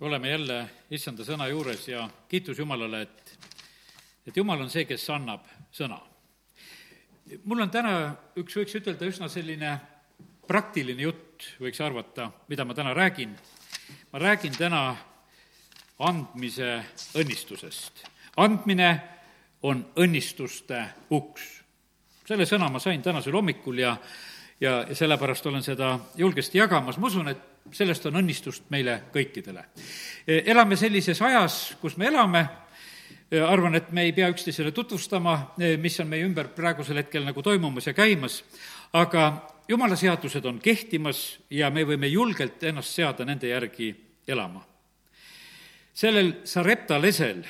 oleme jälle issanda sõna juures ja kiitus Jumalale, et, et Jumal on see, kes annab sõna. mul on täna üks, võiks ütelda, üsna selline praktiline jutt, võiks arvata, mida ma täna räägin. ma räägin täna andmise õnnistusest. andmine on õnnistuste uks. selle sõna ma sain tänasel hommikul ja, ja, ja sellepärast olen seda julgesti jagamas, ma usun, et sellest on õnnistust meile kõikidele. elame sellises ajas, kus me elame, arvan, et me ei pea üksteisele tutvustama, mis on meie ümber praegusel hetkel nagu toimumas ja käimas, aga jumala seadused on kehtimas ja me võime julgelt ennast seada nende järgi elama. sellel Sarepta lesel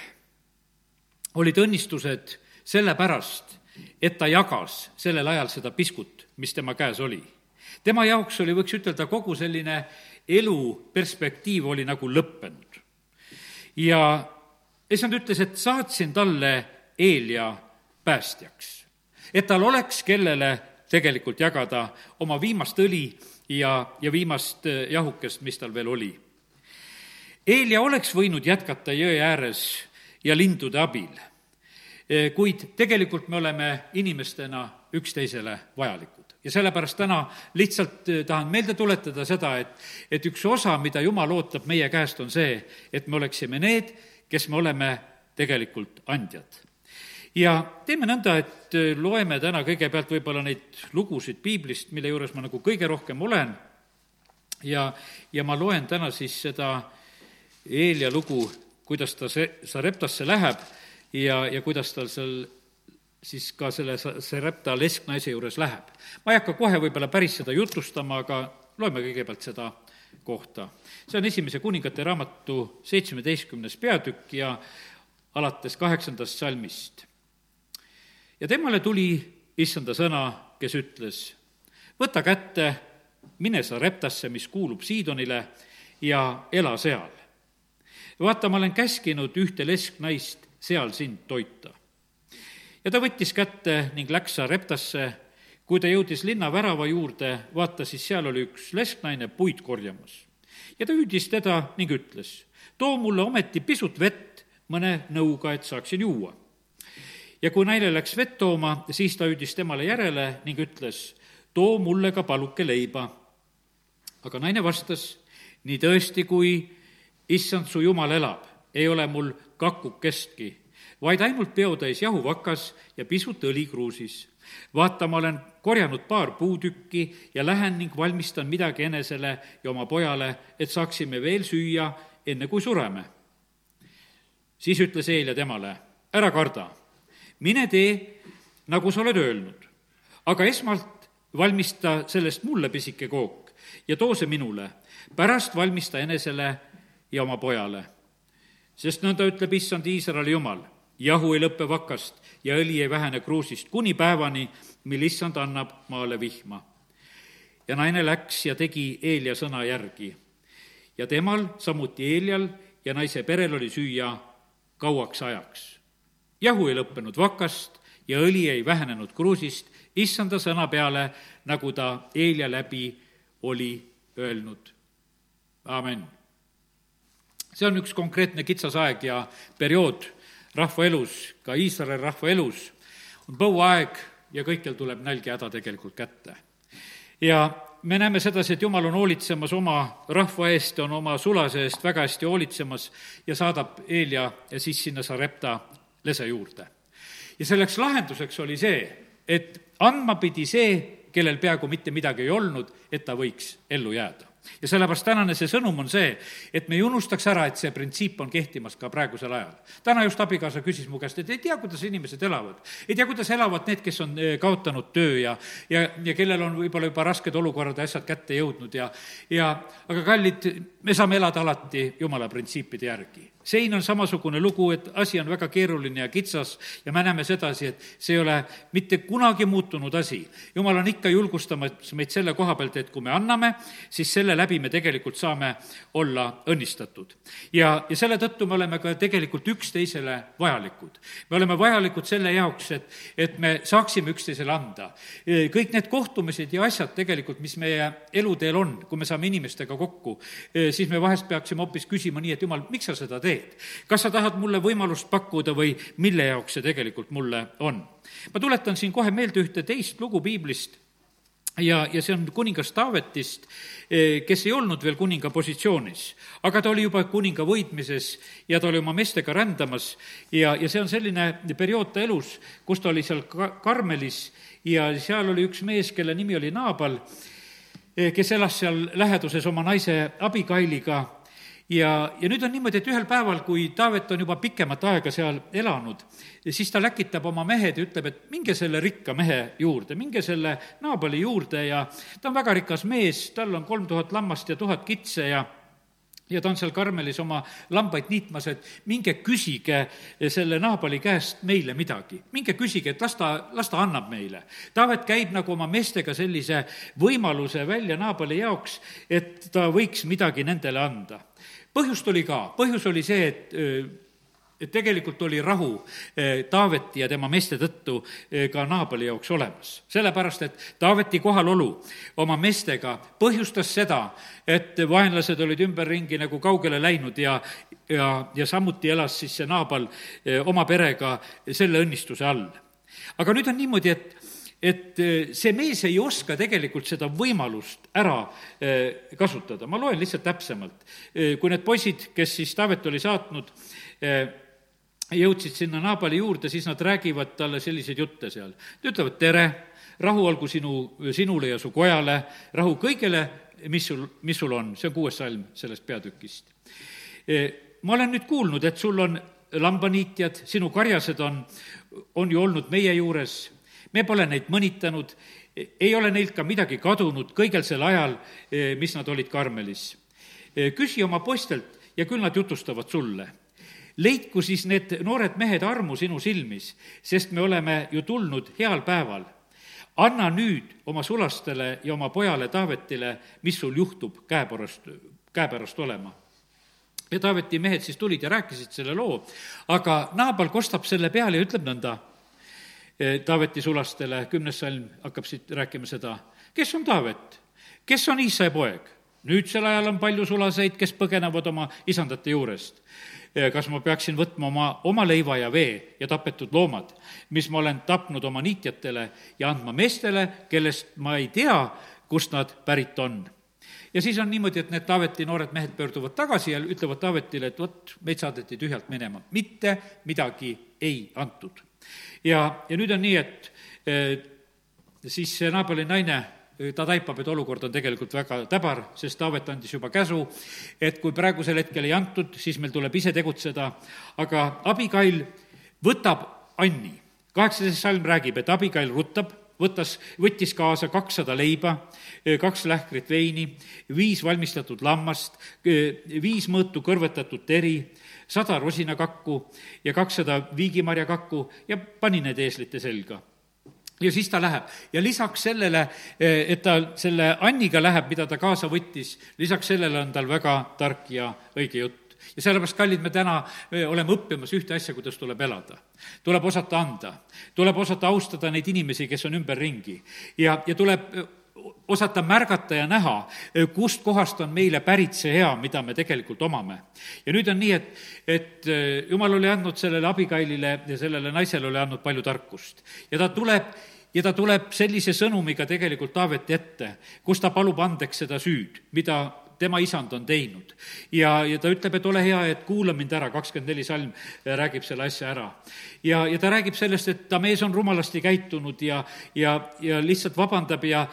olid õnnistused sellepärast, et ta jagas sellel ajal seda piskut, mis tema käes oli tema jaoks oli, võiks ütelda, kogu selline elu perspektiiv oli nagu lõppenud. ja issand ütles, et saatsin talle Eelia päästjaks, et tal oleks, kellele tegelikult jagada oma viimast õli ja, ja viimast äh, jahukest, mis tal veel oli. Eelia oleks võinud jätkata jõe ääres ja lindude abil, äh, kuid tegelikult me oleme inimestena üksteisele vajalikud ja sellepärast täna lihtsalt äh, tahan meelde tuletada seda, et, et üks osa, mida Jumal ootab meie käest, on see, et me oleksime need, kes me oleme tegelikult andjad. ja teeme nõnda, et äh, loeme täna kõigepealt võib-olla neid lugusid piiblist, mille juures ma nagu kõige rohkem olen, ja, ja ma loen täna siis seda Eelia lugu, kuidas ta see, Sareptasse läheb ja, ja kuidas tal seal siis ka selle Serepta lesknaise juures läheb. ma ei hakka kohe võib-olla päris seda jutustama, aga loeme kõigepealt seda kohta. see on Esimese kuningate raamatu seitsmeteistkümnes peatükk ja alates kaheksandast salmist. ja temale tuli issanda sõna, kes ütles, võta kätte, mine Sareptasse, mis kuulub Siidonile, ja ela seal. vaata, ma olen käskinud ühte lesknaist seal sind toita ja ta võttis kätte ning läks Sareptasse. kui ta jõudis linna värava juurde, vaata, siis seal oli üks lesknaine puid korjamas. ja ta hüüdis teda ning ütles, too mulle ometi pisut vett mõne nõuga, et saaksin juua. ja kui naine läks vett tooma, siis ta hüüdis temale järele ning ütles, too mulle ka paluke leiba. aga naine vastas, nii tõesti, kui issand su jumal elab, ei ole mul kakukestki vaid ainult peotäis jahuvakas ja pisut õli kruusis. vaata, ma olen korjanud paar puutükki ja lähen ning valmistan midagi enesele ja oma pojale, et saaksime veel süüa, enne kui sureme. siis ütles Eelia temale, ära karda, mine tee, nagu sa oled öelnud, aga esmalt valmista sellest mulle pisike kook ja too see minule, pärast valmista enesele ja oma pojale. sest nõnda ütleb issand Iisraeli jumal jahu ei lõpe vakast ja õli ei vähene kruusist, kuni päevani, mil issand annab maale vihma. ja naine läks ja tegi Eelia sõna järgi. ja temal, samuti Eelial ja naise perel oli süüa kauaks ajaks. jahu ei lõppenud vakast ja õli ei vähenenud kruusist, issanda sõna peale, nagu ta Eelia läbi oli öelnud. amin. see on üks konkreetne kitsas aeg ja periood rahva elus, ka Iisraeli rahva elus, on põuaeg ja kõikjal tuleb nälg ja häda tegelikult kätte. ja me näeme sedasi, et Jumal on hoolitsemas oma rahva eest, on oma sulase eest väga hästi hoolitsemas ja saadab Eelia ja siis sinna Sarepta lese juurde. ja selleks lahenduseks oli see, et andma pidi see, kellel peaaegu mitte midagi ei olnud, et ta võiks ellu jääda ja sellepärast tänane see sõnum on see, et me ei unustaks ära, et see printsiip on kehtimas ka praegusel ajal. täna just abikaasa küsis mu käest, et ei tea, kuidas inimesed elavad. ei tea, kuidas elavad need, kes on eh, kaotanud töö ja, ja, ja kellel on võib-olla juba rasked olukorrad ja asjad kätte jõudnud ja, ja aga kallid, me saame elada alati jumala printsiipide järgi siin on samasugune lugu, et asi on väga keeruline ja kitsas ja me näeme sedasi, et see ei ole mitte kunagi muutunud asi. jumal on ikka julgustamas meid selle koha pealt, et kui me anname, siis selle läbi me tegelikult saame olla õnnistatud. ja, ja selle tõttu me oleme ka tegelikult üksteisele vajalikud. me oleme vajalikud selle jaoks, et, et me saaksime üksteisele anda. kõik need kohtumised ja asjad tegelikult, mis meie eluteel on, kui me saame inimestega kokku, siis me vahest peaksime hoopis küsima nii, et jumal, miks sa seda teed? kas sa tahad mulle võimalust pakkuda või mille jaoks see tegelikult mulle on? ma tuletan siin kohe meelde ühte teist lugu piiblist ja, ja see on kuningas Taavetist, eh, kes ei olnud veel kuninga positsioonis, aga ta oli juba kuninga võitmises ja ta oli oma meestega rändamas ja, ja see on selline periood ta elus, kus ta oli seal ka-, Karmelis ja seal oli üks mees, kelle nimi oli Naabal, kes elas seal läheduses oma naise Abigailiga ja, ja nüüd on niimoodi, et ühel päeval, kui Taavet on juba pikemat aega seal elanud, siis ta läkitab oma mehed ja ütleb, et minge selle rikka mehe juurde, minge selle Naabali juurde ja ta on väga rikas mees, tal on kolm tuhat lammast ja tuhat kitse ja ja ta on seal Karmelis oma lambaid niitmas, et minge küsige selle Naabali käest meile midagi. minge küsige, et las ta, las ta annab meile. Taavet käib nagu oma meestega sellise võimaluse välja Naabali jaoks, et ta võiks midagi nendele anda põhjust oli ka, põhjus oli see, et tegelikult oli rahu Taaveti ja tema meeste tõttu ka Naabali jaoks olemas. sellepärast, et Taaveti kohalolu oma meestega põhjustas seda, et vaenlased olid ümberringi nagu kaugele läinud ja, ja, ja samuti elas siis see Naabal oma perega selle õnnistuse all. aga nüüd on niimoodi, et et eh, see mees ei oska tegelikult seda võimalust ära eh, kasutada, ma loen lihtsalt täpsemalt. Eh, kui need poisid, kes siis Taavet oli saatnud, jõudsid sinna Naabali juurde, siis nad räägivad talle selliseid jutte seal. Ütlevad tere, rahu olgu sinu, sinule ja su kojale, rahu kõigele, mis sul, mis sul on, see on kuues salm sellest peatükist. ma olen nüüd kuulnud, et sul on lambaniitjad, sinu karjased on, on ju olnud meie juures me pole neid mõnitanud, ei ole neilt ka midagi kadunud kõigel sel ajal, eh, mis nad olid Karmelis. Eh, küsi oma poistelt ja küll nad jutustavad sulle. Leidku siis need noored mehed armu sinu silmis, sest me oleme ju tulnud heal päeval. anna nüüd oma sulastele ja oma pojale Taavetile, mis sul juhtub käepärast, käepärast olema ja Taaveti mehed siis tulid ja rääkisid selle loo, aga Naabal kostab selle peale ja ütleb nõnda Eh, Taaveti sulastele, kümnes salm hakkab siit rääkima seda, kes on Taavet, kes on Iisai poeg? nüüdsel ajal on palju sulaseid, kes põgenevad oma isandate juurest. Eh, kas ma peaksin võtma oma, oma leiva ja vee ja tapetud loomad, mis ma olen tapnud oma niitjatele ja andma meestele, kellest ma ei tea, kust nad pärit on. Ja siis on niimoodi, et need Taaveti noored mehed pöörduvad tagasi ja ütlevad Taavetile, et vot, meid saadeti tühjalt minema, mitte midagi ei antud. Ja, ja nüüd on nii, et eh, siis see Naabali naine ta taipab, et olukord on tegelikult väga täbar, sest Taavet andis juba käsu, et kui praegusel hetkel ei antud, siis meil tuleb ise tegutseda, aga Abigail võtab Anni. kaheksateist salm räägib, et Abigail ruttab, võtas, võttis kaasa kakssada leiba, kaks lähkrit veini, viis valmistatud lammast, viis mõõtu kõrvetatud teri, sada rosinakakku ja kakssada viigimarjakakku ja pani need eeslite selga ja siis ta läheb ja lisaks sellele, eh, et ta selle Anniga läheb, mida ta kaasa võttis, lisaks sellele on tal väga tark ja õige jutt ja sellepärast, kallid, me täna me oleme õppimas ühte asja, kuidas tuleb elada. tuleb osata anda, tuleb osata austada neid inimesi, kes on ümberringi ja, ja tuleb osata märgata ja näha, kust kohast on meile pärit see hea, mida me tegelikult omame. ja nüüd on nii, et, et eh, jumal oli andnud sellele abikailile ja sellele naisele oli andnud palju tarkust. ja ta tuleb ja ta tuleb sellise sõnumiga tegelikult Taaveti ette, kus ta palub andeks seda süüd, mida tema isand on teinud. ja, ja ta ütleb, et ole hea, et kuula mind ära, kakskümmend neli salm räägib selle asja ära. ja, ja ta räägib sellest, et ta mees on rumalasti käitunud ja, ja, ja lihtsalt vabandab ja,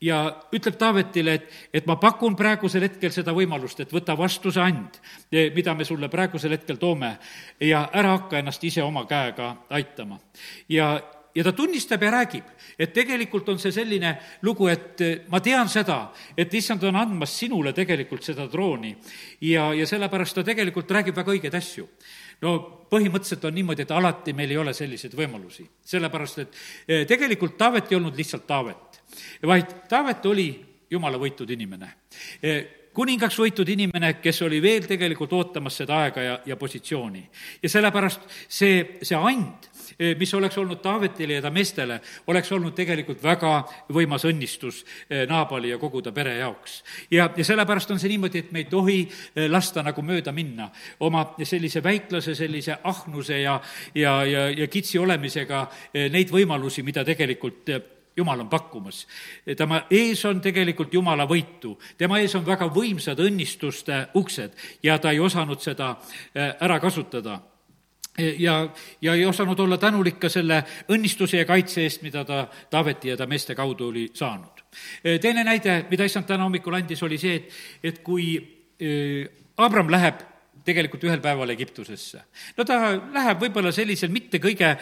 ja ütleb Taavetile, et, et ma pakun praegusel hetkel seda võimalust, et võta vastu see and, mida me sulle praegusel hetkel toome ja ära hakka ennast ise oma käega aitama. ja ja ta tunnistab ja räägib, et tegelikult on see selline lugu, et ma tean seda, et issand on andmas sinule tegelikult seda trooni ja, ja sellepärast ta tegelikult räägib väga õigeid asju no põhimõtteliselt on niimoodi, et alati meil ei ole selliseid võimalusi. sellepärast, et eh, tegelikult Taavet ei olnud lihtsalt Taavet, vaid Taavet oli jumala võitud inimene eh, kuningaks võitud inimene, kes oli veel tegelikult ootamas seda aega ja, ja positsiooni. ja sellepärast see, see and, eh, mis oleks olnud Taavetile ja ta meestele, oleks olnud tegelikult väga võimas õnnistus Naabali ja kogu ta pere jaoks. ja, ja sellepärast on see niimoodi, et me ei tohi lasta nagu mööda minna oma sellise väiklase, sellise ahnuse ja, ja, ja, ja kitsi olemisega neid võimalusi, mida tegelikult jumal on pakkumas. tema ees on tegelikult Jumala võitu, tema ees on väga võimsad õnnistuste uksed ja ta ei osanud seda ära kasutada ja, ja ei osanud olla tänulik ka selle õnnistuse ja kaitse eest, mida ta Taaveti ja ta meeste kaudu oli saanud. Teine näide, mida issand täna hommikul andis, oli see, et, et kui Abram läheb tegelikult ühel päeval Egiptusesse. no ta läheb võib-olla sellisel mitte kõige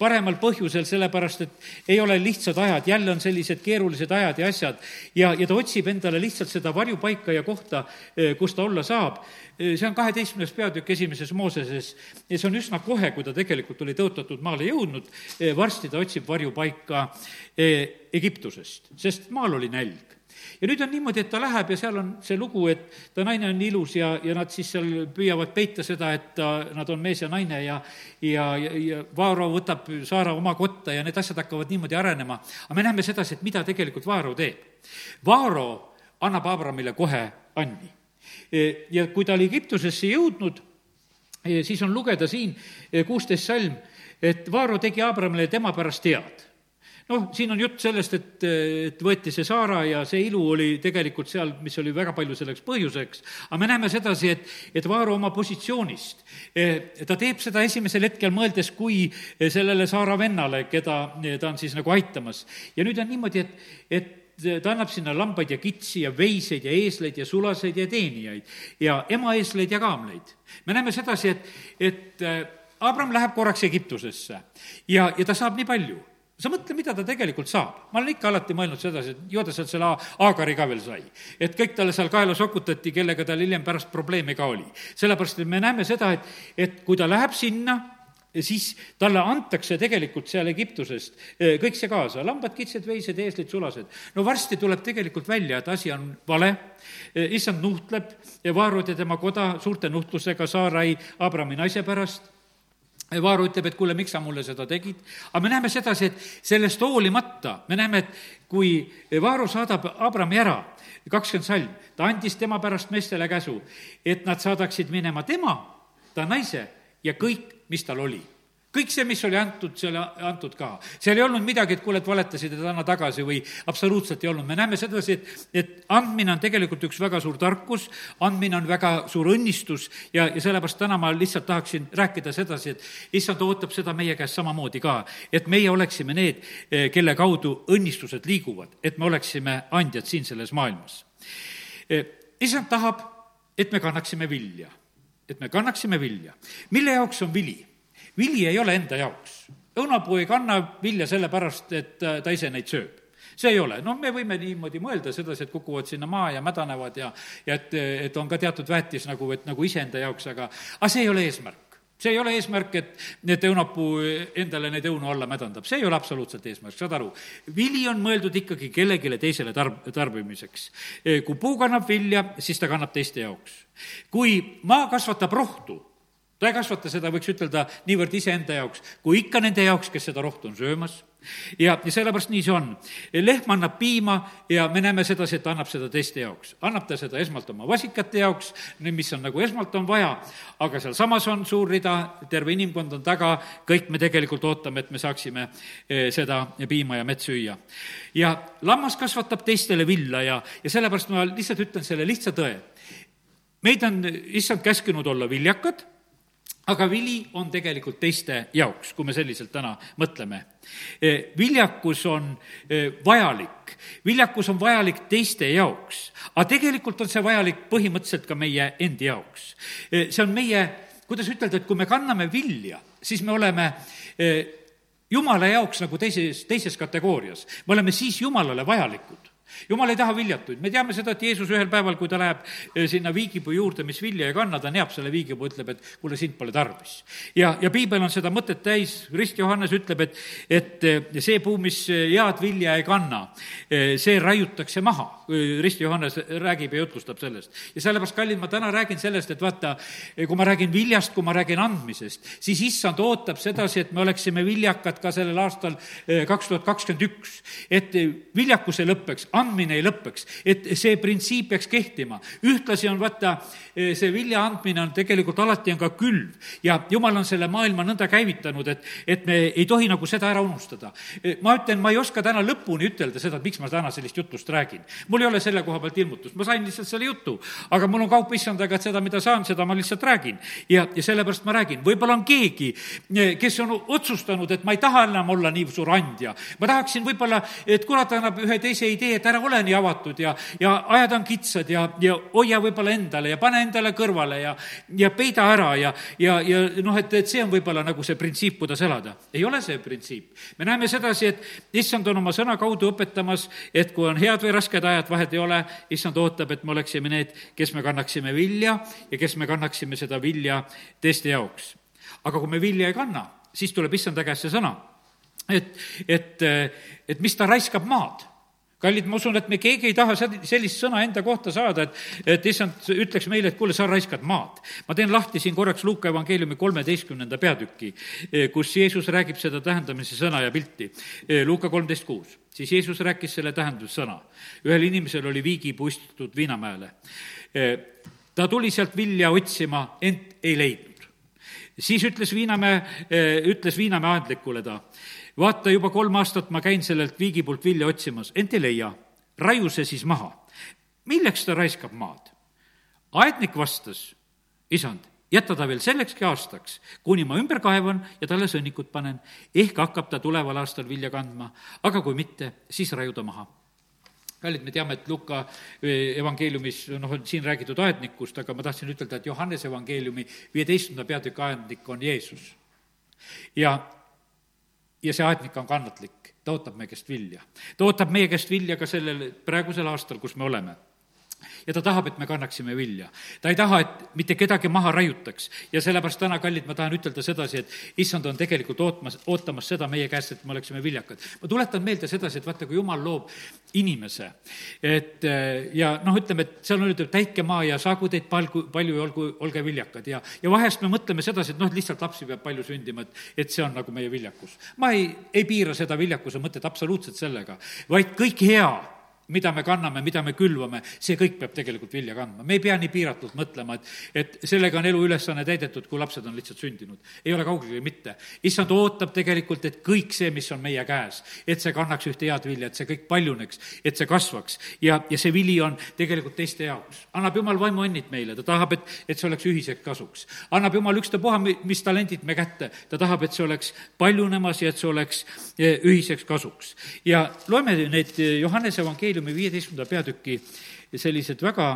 paremal põhjusel, sellepärast et ei ole lihtsad ajad, jälle on sellised keerulised ajad ja asjad, ja, ja ta otsib endale lihtsalt seda varjupaika ja kohta, eh, kus ta olla saab. Eh, see on kaheteistkümnes peatükk esimeses Mooseses. Ja see on üsna kohe, kui ta tegelikult oli tõotatud maale jõudnud, eh, varsti ta otsib varjupaika Egiptusest, sest maal oli nälg ja nüüd on niimoodi, et ta läheb ja seal on see lugu, et ta naine on ilus ja, ja nad siis seal püüavad peita seda, et ta, nad on mees ja naine ja ja, ja, ja Vaaro võtab Saara oma kotta ja need asjad hakkavad niimoodi arenema. aga me näeme sedasi, et mida tegelikult Vaaro teeb. Vaaro annab Abramile kohe anni. E, ja kui ta oli Egiptusesse jõudnud, e, siis on lugeda siin e, kuusteist salm, et Vaaro tegi Abramile tema pärast head noh, siin on jutt sellest, et, et võeti see Saara ja see ilu oli tegelikult seal, mis oli väga palju selleks põhjuseks, aga me näeme sedasi, et, et Vaaro oma positsioonist, eh, ta teeb seda esimesel hetkel mõeldes kui sellele Saara vennale, keda ta on siis nagu aitamas. ja nüüd on niimoodi, et, et ta annab sinna lambaid ja kitsi ja veiseid ja eesleid ja sulaseid ja teenijaid ja emaeesleid ja kaamleid. me näeme sedasi, et, et eh, Abram läheb korraks Egiptusesse ja, ja ta saab nii palju sa mõtle, mida ta tegelikult saab. ma olen ikka alati mõelnud sedasi, et ju ta sealt selle Aagari ka veel sai. et kõik talle seal kaela sokutati, kellega tal hiljem pärast probleeme ka oli. sellepärast, et me näeme seda, et, et kui ta läheb sinna, siis talle antakse tegelikult seal Egiptusest eh, kõik see kaasa, lambad, kitsed, veised, eeslid, sulased. no varsti tuleb tegelikult välja, et asi on vale, eh, issand nuhtleb, Vaarud ja tema koda suurte nuhtlusega Saarai Abrami naise pärast Vaaru ütleb, et kuule, miks sa mulle seda tegid, aga me näeme sedasi, et sellest hoolimata, me näeme, et kui Vaaru saadab Abrami ära, kakskümmend salm, ta andis tema pärast meestele käsu, et nad saadaksid minema tema, ta naise ja kõik, mis tal oli kõik see, mis oli antud, see oli antud ka. seal ei olnud midagi, et kuule, et valetasid, et anna tagasi või absoluutselt ei olnud. me näeme sedasi, et, et andmine on tegelikult üks väga suur tarkus, andmine on väga suur õnnistus ja, ja sellepärast täna ma lihtsalt tahaksin rääkida sedasi, et issand ootab seda meie käest samamoodi ka, et meie oleksime need, eh, kelle kaudu õnnistused liiguvad, et me oleksime andjad siin selles maailmas. Eh, issand tahab, et me kannaksime vilja, et me kannaksime vilja. mille jaoks on vili? Vili ei ole enda jaoks. õunapuu ei kanna vilja sellepärast, et äh, ta ise neid sööb see ei ole, noh, me võime niimoodi mõelda sedasi, et kukuvad sinna maa ja mädanevad ja, ja et, et on ka teatud väetis nagu, et nagu iseenda jaoks, aga, aga see ei ole eesmärk see ei ole eesmärk, et, et õunapuu endale neid õunu alla mädandab, see ei ole absoluutselt eesmärk, saad aru. vili on mõeldud ikkagi kellelegi teisele tarb-, tarbimiseks. kui puu kannab vilja, siis ta kannab teiste jaoks. kui maa kasvatab rohtu, ta ei kasvata seda, võiks ütelda, niivõrd iseenda jaoks, kui ikka nende jaoks, kes seda rohtu on söömas. ja, ja sellepärast nii see on. lehm annab piima ja me näeme sedasi, et ta annab seda teiste jaoks. annab ta seda esmalt oma vasikate jaoks, mis on nagu esmalt on vaja, aga sealsamas on suur rida, terve inimkond on taga, kõik me tegelikult ootame, et me saaksime eh, seda piima ja mett süüa. ja lammas kasvatab teistele villa ja, ja sellepärast ma lihtsalt ütlen selle lihtsa tõe. meid on issand käskinud olla viljakad aga vili on tegelikult teiste jaoks, kui me selliselt täna mõtleme. E, viljakus on e, vajalik, viljakus on vajalik teiste jaoks, aga tegelikult on see vajalik põhimõtteliselt ka meie endi jaoks. E, see on meie, kuidas ütelda, et kui me kanname vilja, siis me oleme jumala jaoks nagu teises, teises kategoorias. me oleme siis jumalale vajalikud jumal ei taha viljatuid, me teame seda, et Jeesus ühel päeval, kui ta läheb eh, sinna viigipuu juurde, mis vilja ei kanna, ta neab selle viigipuu, ütleb, et kuule, sind pole tarvis. ja, ja piibel on seda mõtet täis, Rist Johannes ütleb, et, et eh, see puu, mis head vilja ei kanna, eh, see raiutakse maha. Rist Johannes räägib ja jutlustab sellest. ja sellepärast, kallid, ma täna räägin sellest, et vaata, kui ma räägin viljast, kui ma räägin andmisest, siis issand ootab sedasi, et me oleksime viljakad ka sellel aastal kaks tuhat kakskümmend üks. et viljakus ei lõpeks, andmine ei lõpeks, et see printsiip peaks kehtima. ühtlasi on vaata, eh, see vilja andmine on tegelikult alati on ka külv ja jumal on selle maailma nõnda käivitanud, et, et me ei tohi nagu seda ära unustada. Eh, ma ütlen, ma ei oska täna lõpuni ütelda seda, et miks ma täna sellist jutust räägin. mul ei ole selle koha pealt ilmutust, ma sain lihtsalt selle jutu, aga mul on kaup issandaga, et seda, mida saan, seda ma lihtsalt räägin. ja, ja sellepärast ma räägin, võib-olla on keegi, eh, kes on otsustanud, et ma ei taha enam olla nii suur andja. ma tahaksin võib-olla, et kurat annab ühe teise idee, et ära ole nii avatud ja, ja ajad on kitsad ja, ja hoia võib-olla endale ja pane endale kõrvale ja, ja peida ära ja, ja, ja noh, et, et see on võib-olla nagu see printsiip, kuidas elada. ei ole see printsiip. me näeme sedasi, et issand on oma sõna kaudu õpetamas, et kui on head või rasked ajad, vahet ei ole, issand ootab, et me oleksime need, kes me kannaksime vilja ja kes me kannaksime seda vilja teiste jaoks. aga kui me vilja ei kanna, siis tuleb issanda käest see sõna et, et, et mis ta raiskab maad kallid, ma usun, et me keegi ei taha sellist sõna enda kohta saada, et, et issand ütleks meile, et kuule, sa raiskad maad. ma teen lahti siin korraks Luuka evangeeliumi kolmeteistkümnenda peatüki, eh, kus Jeesus räägib seda tähendamise sõna ja pilti. Eh, Luuka kolmteist kuus, siis Jeesus rääkis selle tähendussõna. ühel inimesel oli viigipuu istutatud Viinamäele. Eh, ta tuli sealt vilja otsima, ent ei leidnud. siis ütles Viinamäe, ütles Viinamäe aedlikule ta vaata, juba kolm aastat ma käin sellelt viigipuult vilja otsimas, ent ei leia. raiu see siis maha. milleks ta raiskab maad? aednik vastas, isand, jäta ta veel sellekski aastaks, kuni ma ümber kaevan ja talle sõnnikut panen. ehk hakkab ta tuleval aastal vilja kandma, aga kui mitte, siis raiu ta maha kallid, me teame, et Luka eh, evangeeliumis, noh, on siin räägitud aednikust, aga ma tahtsin ütelda, et Johannese evangeeliumi viieteistkümnenda peatüki aednik on Jeesus. ja ja see aednik on kannatlik, ta ootab meie käest vilja. ta ootab meie käest vilja ka sellel praegusel aastal, kus me oleme ja ta tahab, et me kannaksime vilja. ta ei taha, et mitte kedagi maha raiutaks ja sellepärast täna, kallid, ma tahan ütelda sedasi, et issand on tegelikult ootmas, ootamas seda meie käest, et me oleksime viljakad. ma tuletan meelde sedasi, et vaata, kui jumal loob inimese, et ja noh, ütleme, et seal on öeldud, täitke maa ja saagu teid palju, palju ja olgu, olge viljakad ja, ja vahest me mõtleme sedasi, et noh, lihtsalt lapsi peab palju sündima, et, et see on nagu meie viljakus. ma ei, ei piira seda viljakuse mõtet absoluutselt sellega, vaid kõik hea mida me kanname, mida me külvame, see kõik peab tegelikult vilja kandma. me ei pea nii piiratult mõtlema, et, et sellega on elu ülesanne täidetud, kui lapsed on lihtsalt sündinud. ei ole kaugeltki mitte. issand ootab tegelikult, et kõik see, mis on meie käes, et see kannaks ühte head vilja, et see kõik paljuneks, et see kasvaks. ja, ja see vili on tegelikult teiste jaoks. annab jumal vaimuõnnid meile, ta tahab, et, et see oleks ühiseks kasuks. annab jumal ükstapuha, mis talendid me kätte, ta tahab, et see oleks paljunemas ja et see oleks eh, ühiseks kasuks. ja loeme neid Johannese evangeeliumi evangeeliumi viieteistkümnenda peatüki sellised väga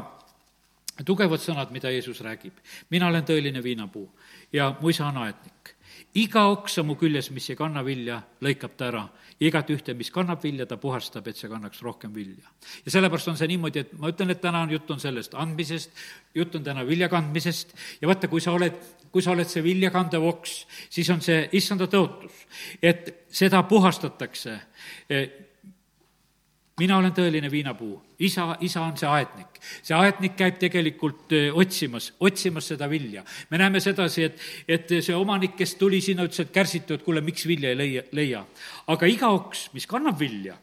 tugevad sõnad, mida Jeesus räägib. mina olen tõeline viinapuu ja mu isa on aednik. iga oksa mu küljes, mis ei kanna vilja, lõikab ta ära ja igat ühte, mis kannab vilja, ta puhastab, et see kannaks rohkem vilja. ja sellepärast on see niimoodi, et ma ütlen, et täna on jutt on sellest andmisest, jutt on täna vilja kandmisest ja vaata, kui sa oled, kui sa oled see viljakandev oks, siis on see issanda tõotus, et seda puhastatakse mina olen tõeline viinapuu, isa, isa on see aednik. see aednik käib tegelikult otsimas, otsimas seda vilja. me näeme sedasi, et, et see omanik, kes tuli sinna, ütles, et kärsiti, et kuule, miks vilja ei leia, leia. aga iga oks, mis kannab vilja,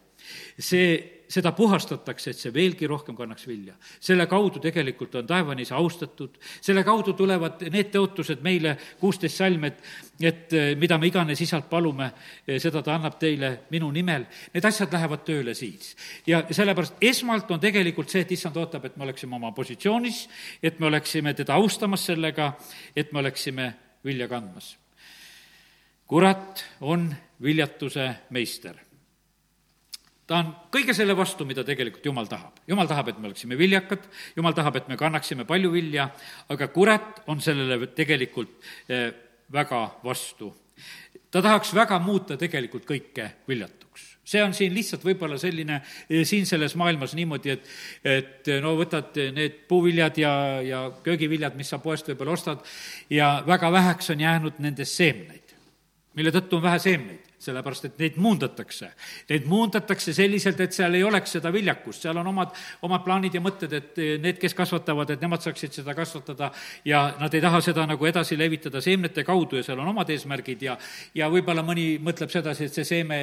see seda puhastatakse, et see veelgi rohkem kannaks vilja. selle kaudu tegelikult on taevanis austatud, selle kaudu tulevad need tõotused meile, kuusteist salm, et, et eh, mida me iganes isalt palume, eh, seda ta annab teile minu nimel. Need asjad lähevad tööle siis. ja sellepärast esmalt on tegelikult see, et issand ootab, et me oleksime oma positsioonis, et me oleksime teda austamas sellega, et me oleksime vilja kandmas. kurat on viljatuse meister ta on kõige selle vastu, mida tegelikult Jumal tahab. Jumal tahab, et me oleksime viljakad, Jumal tahab, et me kannaksime palju vilja, aga kurat on sellele tegelikult eh, väga vastu. ta tahaks väga muuta tegelikult kõike viljatuks see on siin lihtsalt võib-olla selline eh, siin selles maailmas niimoodi, et, et eh, no võtad need puuviljad ja, ja köögiviljad, mis sa poest võib-olla ostad, ja väga väheks on jäänud nendest seemneid, mille tõttu on vähe seemneid sellepärast et neid muundatakse. Neid muundatakse selliselt, et seal ei oleks seda viljakust, seal on omad, omad plaanid ja mõtted, et need, kes kasvatavad, et nemad saaksid seda kasvatada ja nad ei taha seda nagu edasi levitada seemnete kaudu ja seal on omad eesmärgid ja ja võib-olla mõni mõtleb sedasi, et see seeme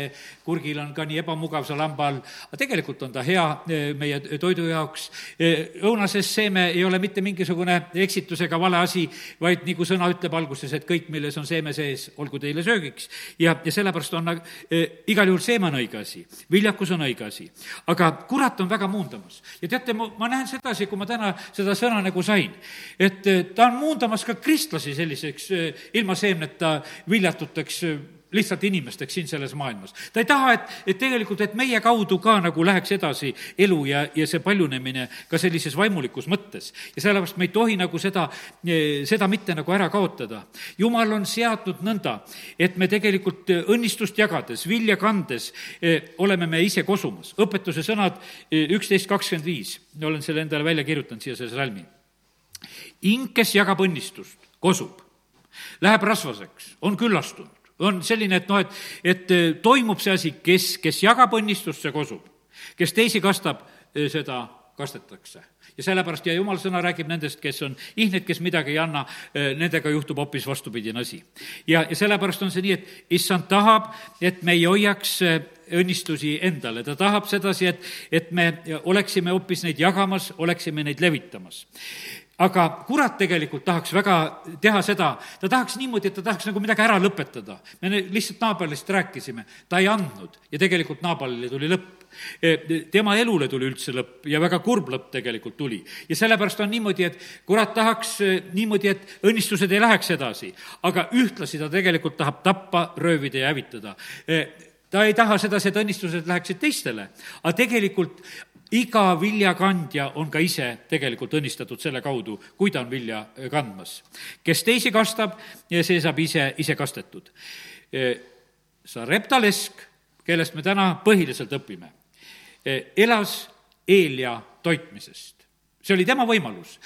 kurgil on ka nii ebamugav seal hamba all, aga tegelikult on ta hea e, meie toidu jaoks. E, õunases seeme ei ole mitte mingisugune eksitus ega vale asi, vaid nagu sõna ütleb alguses, et kõik, milles on seeme sees, olgu teile söögiks ja, ja sellepärast sellepärast on eh, igal juhul seeme on õige asi, viljakus on õige asi. aga kurat on väga muundamas. ja teate, ma, ma näen sedasi, kui ma täna seda sõna nagu sain, et eh, ta on muundamas ka kristlasi selliseks eh, ilma seemneta viljatuteks lihtsalt inimesteks siin selles maailmas. ta ei taha, et, et tegelikult, et meie kaudu ka nagu läheks edasi elu ja, ja see paljunemine ka sellises vaimulikus mõttes. ja sellepärast me ei tohi nagu seda, seda mitte nagu ära kaotada. jumal on seadnud nõnda, et me tegelikult õnnistust jagades, vilja kandes eh, oleme me ise kosumas. õpetuse sõnad eh, üksteist kakskümmend viis, olen selle endale välja kirjutanud siia selle salmi. hing, kes jagab õnnistust, kosub, läheb rasvaseks, on küllastunud on selline, et noh, et, et eh, toimub see asi, kes, kes jagab õnnistust, see kosub. kes teisi kastab, eh, seda kastetakse. ja sellepärast, ja jumala sõna räägib nendest, kes on ihned, kes midagi ei anna, eh, nendega juhtub hoopis vastupidine asi. ja, ja sellepärast on see nii, et issand tahab, et me ei hoiaks õnnistusi endale, ta tahab sedasi, et, et me oleksime hoopis neid jagamas, oleksime neid levitamas aga kurat tegelikult tahaks väga teha seda, ta tahaks niimoodi, et ta tahaks nagu midagi ära lõpetada. me lihtsalt Naabalist rääkisime, ta ei andnud. Ja tegelikult Naabalile tuli lõpp. E, tema elule tuli üldse lõpp. Ja väga kurb lõpp tegelikult tuli. ja sellepärast on niimoodi, et kurat tahaks e, niimoodi, et õnnistused ei läheks edasi, aga ühtlasi ta tegelikult tahab tappa, röövida ja hävitada. E, ta ei taha sedasi, et õnnistused läheksid teistele, aga tegelikult iga viljakandja on ka ise tegelikult õnnistatud selle kaudu, kui ta on vilja äh, kandmas. kes teisi kastab, see saab ise, ise kastetud. Äh, Sareptalesk, kellest me täna põhiliselt õpime, elas Eelia toitmisest. see oli tema võimalus.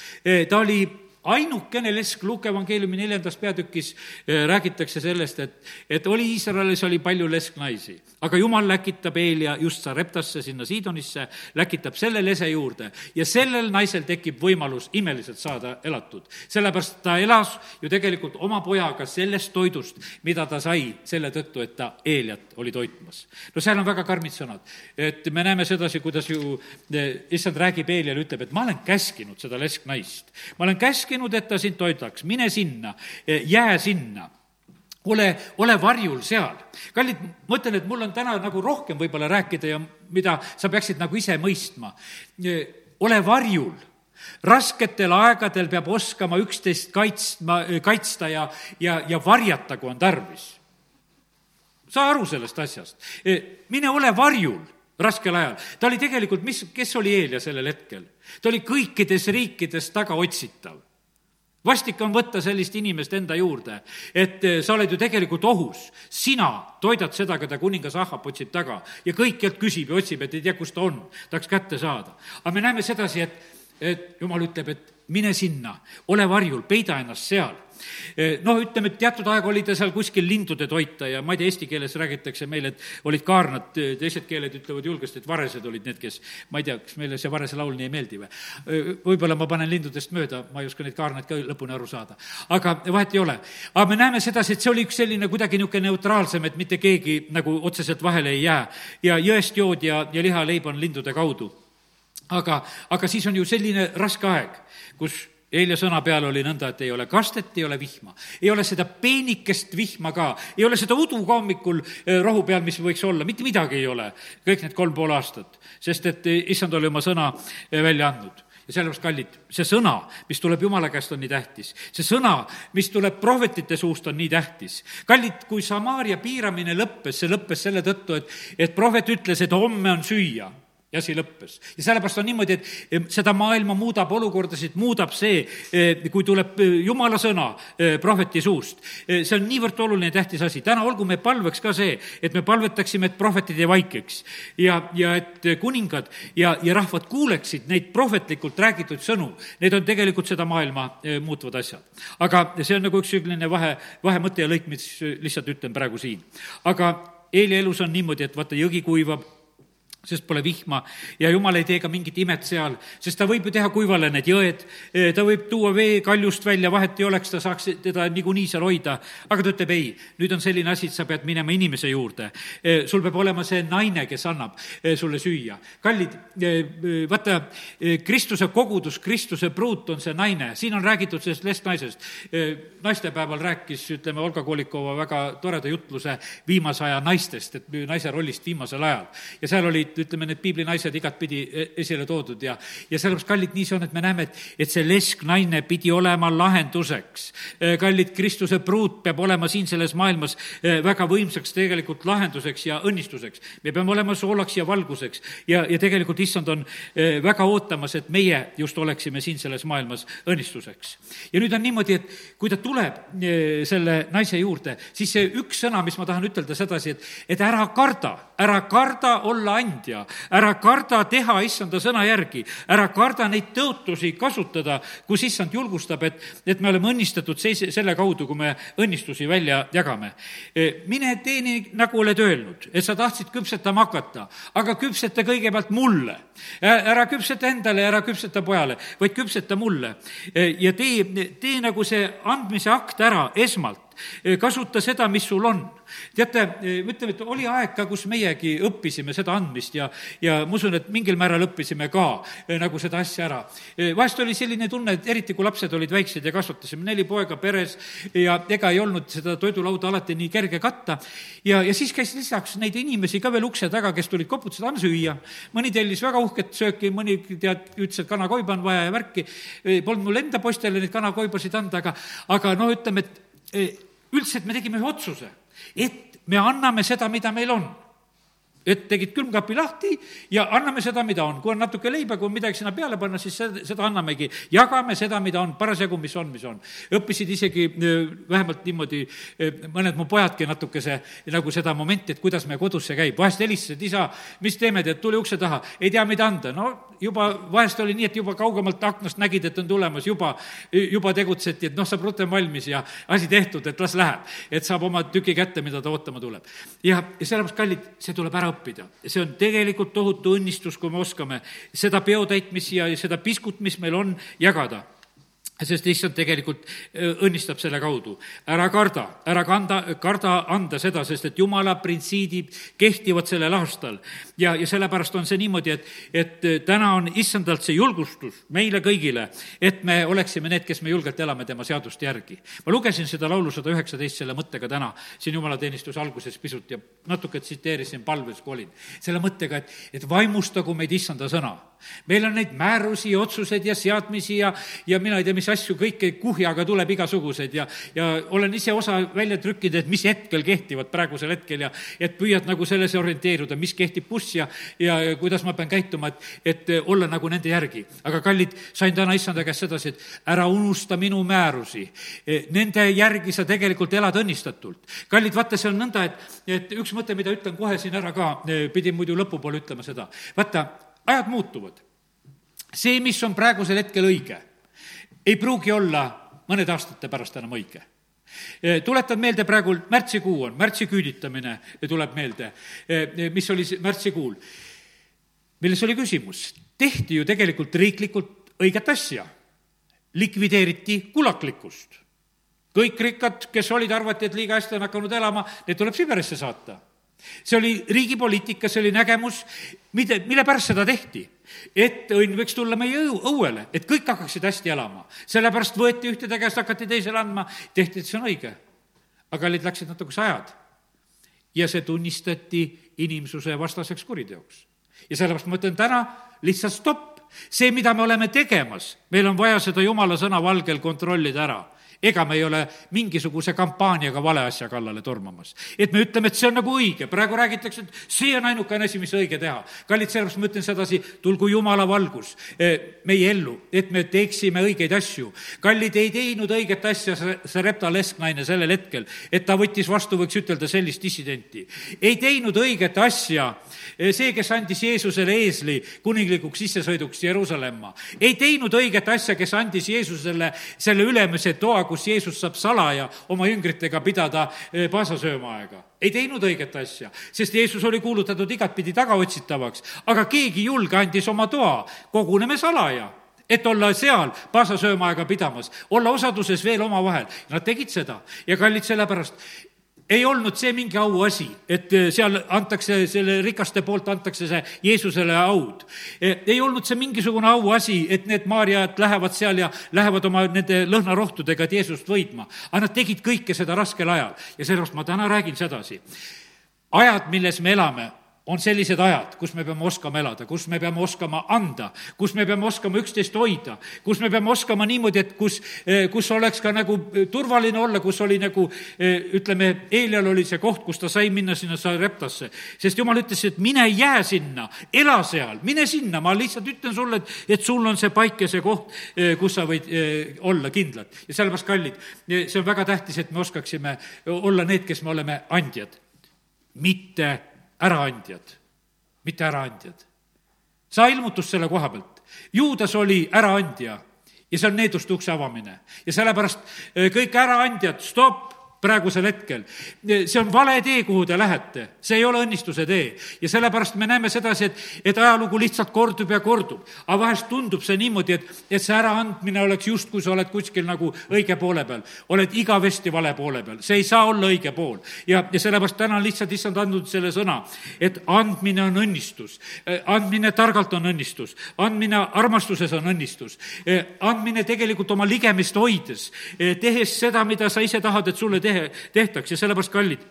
ta oli ainukene lesk Luuke evangeeliumi neljandas peatükis eh, räägitakse sellest, et, et oli Iisraelis oli palju lesknaisi, aga jumal läkitab Eelia just Sareptasse, sinna Siidonisse, läkitab selle lese juurde ja sellel naisel tekib võimalus imeliselt saada elatud. sellepärast ta elas ju tegelikult oma pojaga sellest toidust, mida ta sai selle tõttu, et ta Eeliat oli toitmas. no seal on väga karmid sõnad, et me näeme sedasi, kuidas ju eh, issand räägib Eeliale, ütleb, et ma olen käskinud seda lesknaist, ma olen käskinud käskinud, et ta sind toidaks, mine sinna, eh, jää sinna ole, ole varjul seal. kallid, ma ütlen, et mul on täna nagu rohkem võib-olla rääkida ja mida sa peaksid nagu ise mõistma. Eh, ole varjul rasketel aegadel peab oskama üksteist kaitsma, eh, kaitsta ja, ja, ja varjata, kui on tarvis. saa aru sellest asjast. mine ole varjul raskel ajal. ta oli tegelikult, mis, kes oli Eelia sellel hetkel? ta oli kõikides riikides tagaotsitav vastik on võtta sellist inimest enda juurde, et eh, sa oled ju tegelikult ohus. sina toidad seda, keda kuningas Ahab otsib taga ja kõikjalt küsib ja otsib, et ei tea, kus ta on, tahaks kätte saada. aga me näeme sedasi, et, et jumal ütleb, et mine sinna, ole varjul, peida ennast seal noh, ütleme, et teatud aeg oli ta seal kuskil lindude toita ja ma ei tea, eesti keeles räägitakse meil, et olid kaarnad, teised keeled ütlevad julgesti, et varesed olid need, kes, ma ei tea, kas meile see varese laul nii ei meeldi või. Võib-olla ma panen lindudest mööda, ma ei oska neid kaarnaid ka lõpuni aru saada. aga vahet ei ole. aga me näeme sedasi, et see oli üks selline kuidagi niisugune neutraalsem, et mitte keegi nagu otseselt vahele ei jää. ja jõest jood ja, ja lihaleib on lindude kaudu aga, aga siis on ju selline raske aeg, kus eile sõna peal oli nõnda, et ei ole kastet, ei ole vihma. ei ole seda peenikest vihma ka, ei ole seda udu ka hommikul eh, rohu peal, mis võiks olla, mitte midagi ei ole. kõik need kolm pool aastat, sest et eh, issand oli oma sõna eh, välja andnud ja sellepärast, kallid, see sõna, mis tuleb Jumala käest, on nii tähtis. see sõna, mis tuleb prohvetite suust, on nii tähtis. kallid, kui Samaaria piiramine lõppes, see lõppes selle tõttu, et, et prohvet ütles, et homme on süüa ja asi lõppes. ja sellepärast on niimoodi, et seda maailma muudab, olukordasid muudab see, eh, kui tuleb eh, jumala sõna eh, prohveti suust. see on niivõrd oluline ja tähtis asi. täna olgu me palveks ka see, et me palvetaksime, et prohvetid ei vaikiks ja, ja et kuningad ja, ja rahvad kuuleksid neid prohvetlikult räägitud sõnu. Need on tegelikult seda maailma muutvad asjad. aga see on nagu üks selline vahe, vahemõte ja lõik, mis lihtsalt ütlen praegu siin. aga Eeli elus on niimoodi, et vaata, jõgi kuivab sest pole vihma ja jumal ei tee ka mingit imet seal, sest ta võib ju teha kuivale need jõed, ta võib tuua vee kaljust välja, vahet ei oleks, ta saaks teda niikuinii seal hoida. aga ta ütleb ei, nüüd on selline asi, et sa pead minema inimese juurde. sul peab olema see naine, kes annab sulle süüa. kallid, vaata, Kristuse kogudus, Kristuse pruut on see naine, siin on räägitud sellest lestnaisest. naistepäeval rääkis, ütleme, Olga Kolikova väga toreda jutluse viimase aja naistest, et naise rollist viimasel ajal. ja seal olid olid, ütleme, need piiblinaised igatpidi e, esile toodud ja, ja sellepärast, kallid, nii see on, et me näeme, et, et see lesknaine pidi olema lahenduseks. E, kallid, Kristuse pruut peab olema siin selles maailmas e, väga võimsaks tegelikult lahenduseks ja õnnistuseks. me peame olema soolaks ja valguseks ja, ja tegelikult issand on väga ootamas, et meie just oleksime siin selles maailmas õnnistuseks. ja nüüd on niimoodi, et kui ta tuleb selle naise juurde, siis see üks sõna, mis ma tahan ütelda sedasi, et, et ära karda, ära karda olla andja andja, ära karda teha issanda sõna järgi, ära karda neid tõotusi kasutada, kus issand julgustab, et, et me oleme õnnistatud seis-, selle kaudu, kui me õnnistusi välja jagame. E, mine tee nii, nagu oled öelnud, et sa tahtsid küpsetama hakata, aga küpseta kõigepealt mulle. ära küpseta endale, ära küpseta pojale, vaid küpseta mulle. E, ja tee, tee nagu see andmise akt ära esmalt, e, kasuta seda, mis sul on teate, ütleme, et oli aeg ka, kus meiegi õppisime seda andmist ja, ja ma usun, et mingil määral õppisime ka nagu seda asja ära. Vahest oli selline tunne, et eriti kui lapsed olid väiksed ja kasvatasime neli poega peres ja ega ei olnud seda toidulauda alati nii kerge katta. ja, ja siis käis lisaks neid inimesi ka veel ukse taga, kes tulid koputasid, anna süüa. mõni tellis väga uhket sööki, mõni tead, ütles, et kanakoiba on vaja ja värki. Polnud mul enda poistele neid kanakoibasid anda, aga, aga noh, ütleme, et üldiselt me tegime ühe otsuse et me anname seda, mida meil on et tegid külmkapi lahti ja anname seda, mida on. kui on natuke leiba, kui on midagi sinna peale panna, siis seda, seda annamegi. jagame seda, mida on, parasjagu, mis on, mis on. õppisid isegi vähemalt niimoodi mõned mu pojadki natukese nagu seda momenti, et kuidas meie kodus see käib. vahest helistasid, isa, mis teeme, tead, tule ukse taha, ei tea, mida anda. no juba vahest oli nii, et juba kaugemalt aknast nägid, et on tulemas, juba, juba tegutseti, et noh, saab rutem valmis ja asi tehtud, et las läheb. et saab oma tüki kätte, mida ta ootama tuleb. ja, ja sellepärast, kallid, see tuleb ära õppida. see on tegelikult tohutu õnnistus, kui me oskame seda peotäitmist ja seda piskut, mis meil on, jagada sest issand tegelikult õnnistab selle kaudu. ära karda, ära kanda, karda anda seda, sest et jumala printsiibid kehtivad sellel aastal. ja, ja sellepärast on see niimoodi, et, et täna on issandalt see julgustus meile kõigile, et me oleksime need, kes me julgelt elame tema seaduste järgi. ma lugesin seda laulu sada üheksateist selle mõttega täna siin jumalateenistuse alguses pisut ja natuke tsiteerisin palves, kui olin. selle mõttega, et, et vaimustagu meid issanda sõna. Meil on neid määrusi otsuseid ja seadmisi ja, ja mina ei tea, mis asju kõike kuhjaga tuleb igasuguseid ja, ja olen ise osa välja trükkinud, et mis hetkel kehtivad praegusel hetkel ja et püüad nagu selles orienteeruda, mis kehtib buss ja, ja kuidas ma pean käituma, et, et olla nagu nende järgi. aga kallid, sain täna issanda käest sedasi, et ära unusta minu määrusi. Nende järgi sa tegelikult elad õnnistatult. kallid, vaata, see on nõnda, et, et üks mõte, mida ütlen kohe siin ära ka, pidin muidu lõpupoole ütlema seda. vaata, ajad muutuvad. See, mis on praegusel hetkel õige ei pruugi olla mõnede aastate pärast enam õige. Tuletan meelde praegu, märtsikuu on, märtsi küüditamine tuleb meelde, mis oli märtsikuul, milles oli küsimus. tehti ju tegelikult riiklikult õiget asja, likvideeriti kulaklikkust. kõik rikkad, kes olid, arvati, et liiga hästi on hakanud elama, need tuleb Siberisse saata see oli riigi poliitika, see oli nägemus, mida, mille pärast seda tehti. et õnn võiks tulla meie õu, õuele, et kõik hakkaksid hästi elama. sellepärast võeti ühtede käest, hakati teisele andma, tehti, et see on õige. aga olid, läksid natukese ajad. ja see tunnistati inimsuse vastaseks kuriteoks. ja sellepärast ma ütlen täna lihtsalt stopp. see, mida me oleme tegemas, meil on vaja seda jumala sõna valgel kontrollida ära ega me ei ole mingisuguse kampaaniaga vale asja kallale tormamas. et me ütleme, et see on nagu õige, praegu räägitakse, et see on ainukene asi, mis õige teha. kallid, sellepärast ma ütlen sedasi, tulgu Jumala valgus eh, meie ellu, et me teeksime õigeid asju. kallid ei teinud õiget asja see, see Repta lesknaine sellel hetkel, et ta võttis vastu, võiks ütelda, sellist dissidenti. ei teinud õiget asja eh, see, kes andis Jeesusele eesli kuninglikuks sissesõiduks Jeruusalemma. ei teinud õiget asja, kes andis Jeesusele selle ülemise toa, kus Jeesus saab salaja oma jüngritega pidada eh, paasasöömaaega. ei teinud õiget asja, sest Jeesus oli kuulutatud igatpidi tagaotsitavaks, aga keegi julge andis oma toa, koguneme salaja et olla seal paasasöömaaega pidamas, olla osaduses veel omavahel. Nad tegid seda ja kallid sellepärast, ei olnud see mingi auasi, et eh, seal antakse, selle rikaste poolt antakse see Jeesusele aud. Eh, ei olnud see mingisugune auasi, et need Maarjad lähevad seal ja lähevad oma nende lõhnarohtudega, et Jeesust võitma. aga nad tegid kõike seda raskel ajal ja sellepärast ma täna räägin sedasi. ajad, milles me elame, on sellised ajad, kus me peame oskama elada, kus me peame oskama anda, kus me peame oskama üksteist hoida, kus me peame oskama niimoodi, et kus, eh, kus oleks ka nagu eh, turvaline olla, kus oli nagu eh, ütleme, Eelial oli see koht, kus ta sai minna sinna Sareptasse. sest jumal ütles, et mine jää sinna, ela seal, mine sinna, ma lihtsalt ütlen sulle, et, et sul on see paik ja see koht, kus sa võid olla kindlad. ja sellepärast, kallid, see on väga tähtis, et me oskaksime olla need, kes me oleme andjad, mitte äraandjad, mitte äraandjad. saa ilmutus selle koha pealt. Juudas oli äraandja ja see on needuste ukse avamine ja sellepärast eh, kõik äraandjad, stopp, praegusel hetkel. see on vale tee, kuhu te lähete, see ei ole õnnistuse tee. ja sellepärast me näeme sedasi, et, et ajalugu lihtsalt kordub ja kordub. aga vahest tundub see niimoodi, et, et see äraandmine oleks justkui sa oled kuskil nagu õige poole peal. oled igavesti vale poole peal, see ei saa olla õige pool. ja, ja sellepärast täna on lihtsalt issand andnud selle sõna, et andmine on õnnistus. andmine targalt on õnnistus, andmine armastuses on õnnistus, andmine tegelikult oma ligemist hoides, tehes seda, mida sa ise tahad, et sulle teha tehe, tehtaks ja sellepärast, kallid,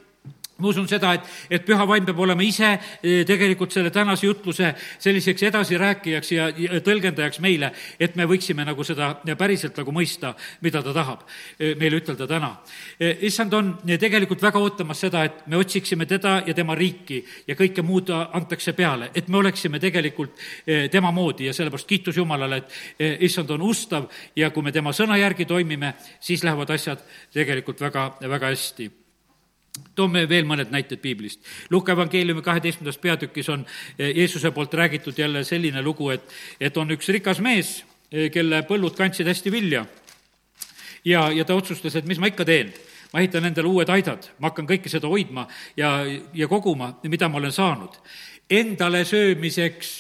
ma usun seda, et, et püha vaim peab olema ise eh, tegelikult selle tänase jutluse selliseks edasirääkijaks ja, ja tõlgendajaks meile, et me võiksime nagu seda päriselt nagu mõista, mida ta tahab eh, meile ütelda täna. Eh, issand on tegelikult väga ootamas seda, et me otsiksime teda ja tema riiki ja kõike muud antakse peale, et me oleksime tegelikult tema moodi ja sellepärast kiitus Jumalale, et issand on ustav ja kui me tema sõna järgi toimime, siis lähevad asjad tegelikult väga, väga hästi toome veel mõned näited piiblist. Luka evangeeliumi kaheteistkümnendas peatükis on eh, Jeesuse poolt räägitud jälle selline lugu, et, et on üks rikas mees, eh, kelle põllud kandsid hästi vilja. ja, ja ta otsustas, et mis ma ikka teen, ma ehitan endale uued aidad, ma hakkan kõike seda hoidma ja, ja koguma, mida ma olen saanud. Endale söömiseks,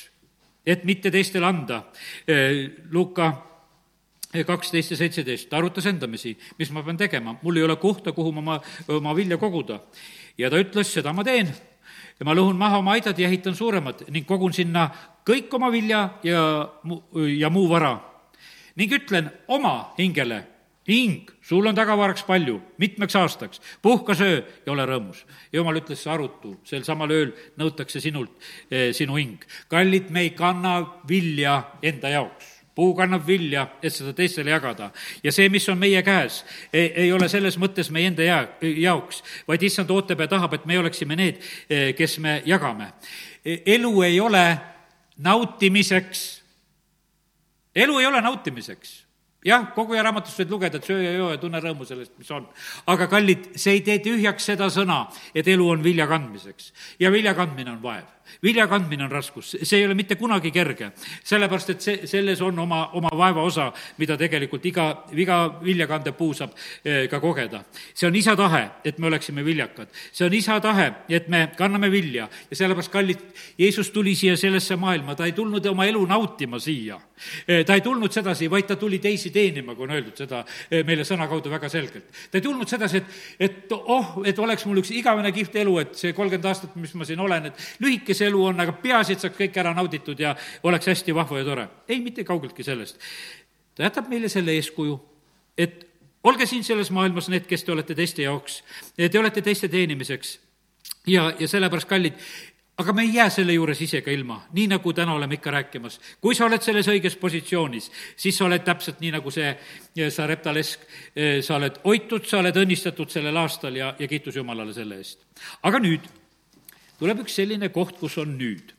et mitte teistele anda. Eh, Luka kaksteist ja seitseteist, ta arutas endamisi, mis ma pean tegema, mul ei ole kohta, kuhu ma oma, oma vilja koguda. ja ta ütles, seda ma teen. ja ma lõhun maha oma aidad ja ehitan suuremad ning kogun sinna kõik oma vilja ja, ja muu vara. ning ütlen oma hingele, hing, sul on tagavaraks palju, mitmeks aastaks, puhka, söö ja ole rõõmus. jumal ütles, arutu, sel samal ööl nõutakse sinult eh, sinu hing. kallid, me ei kanna vilja enda jaoks puu kannab vilja, et seda teistele jagada. ja see, mis on meie käes, ei, ole selles mõttes meie enda jää, jaoks, vaid issand ootab ja tahab, et me oleksime need, eh, kes me jagame. E, elu ei ole nautimiseks, elu ei ole nautimiseks jah, kogu aja raamatust võid lugeda, et söö ja joo ja tunne rõõmu sellest, mis on. aga kallid, see ei tee tühjaks seda sõna, et elu on vilja kandmiseks. ja vilja kandmine on vaev vilja kandmine on raskus, see ei ole mitte kunagi kerge, sellepärast et see, selles on oma, oma vaeva osa, mida tegelikult iga, iga viljakandev puu saab eh, ka kogeda. see on isa tahe, et me oleksime viljakad. see on isa tahe, et me kanname vilja ja sellepärast, kallid, Jeesus tuli siia sellesse maailma, ta ei tulnud oma elu nautima siia. Eh, ta ei tulnud sedasi, vaid ta tuli teisi teenima, kui on öeldud seda eh, meile sõna kaudu väga selgelt. ta ei tulnud sedasi, et, et oh, et oleks mul üks igavene kihvt elu, et see kolmkümmend aastat, mis ma siin olen, et lühike see elu on, aga peaasi, et saaks kõik ära nauditud ja oleks hästi vahva ja tore. ei, mitte kaugeltki sellest. ta jätab meile selle eeskuju, et olge siin selles maailmas need, kes te olete teiste jaoks, te olete teiste teenimiseks ja, ja sellepärast, kallid, aga me ei jää selle juures ise ka ilma, nii nagu täna oleme ikka rääkimas. kui sa oled selles õiges positsioonis, siis sa oled täpselt nii, nagu see Sarepta lesk, sa oled hoitud, sa oled õnnistatud sellel aastal ja, ja kiitus Jumalale selle eest. aga nüüd tuleb üks selline koht, kus on nüüd.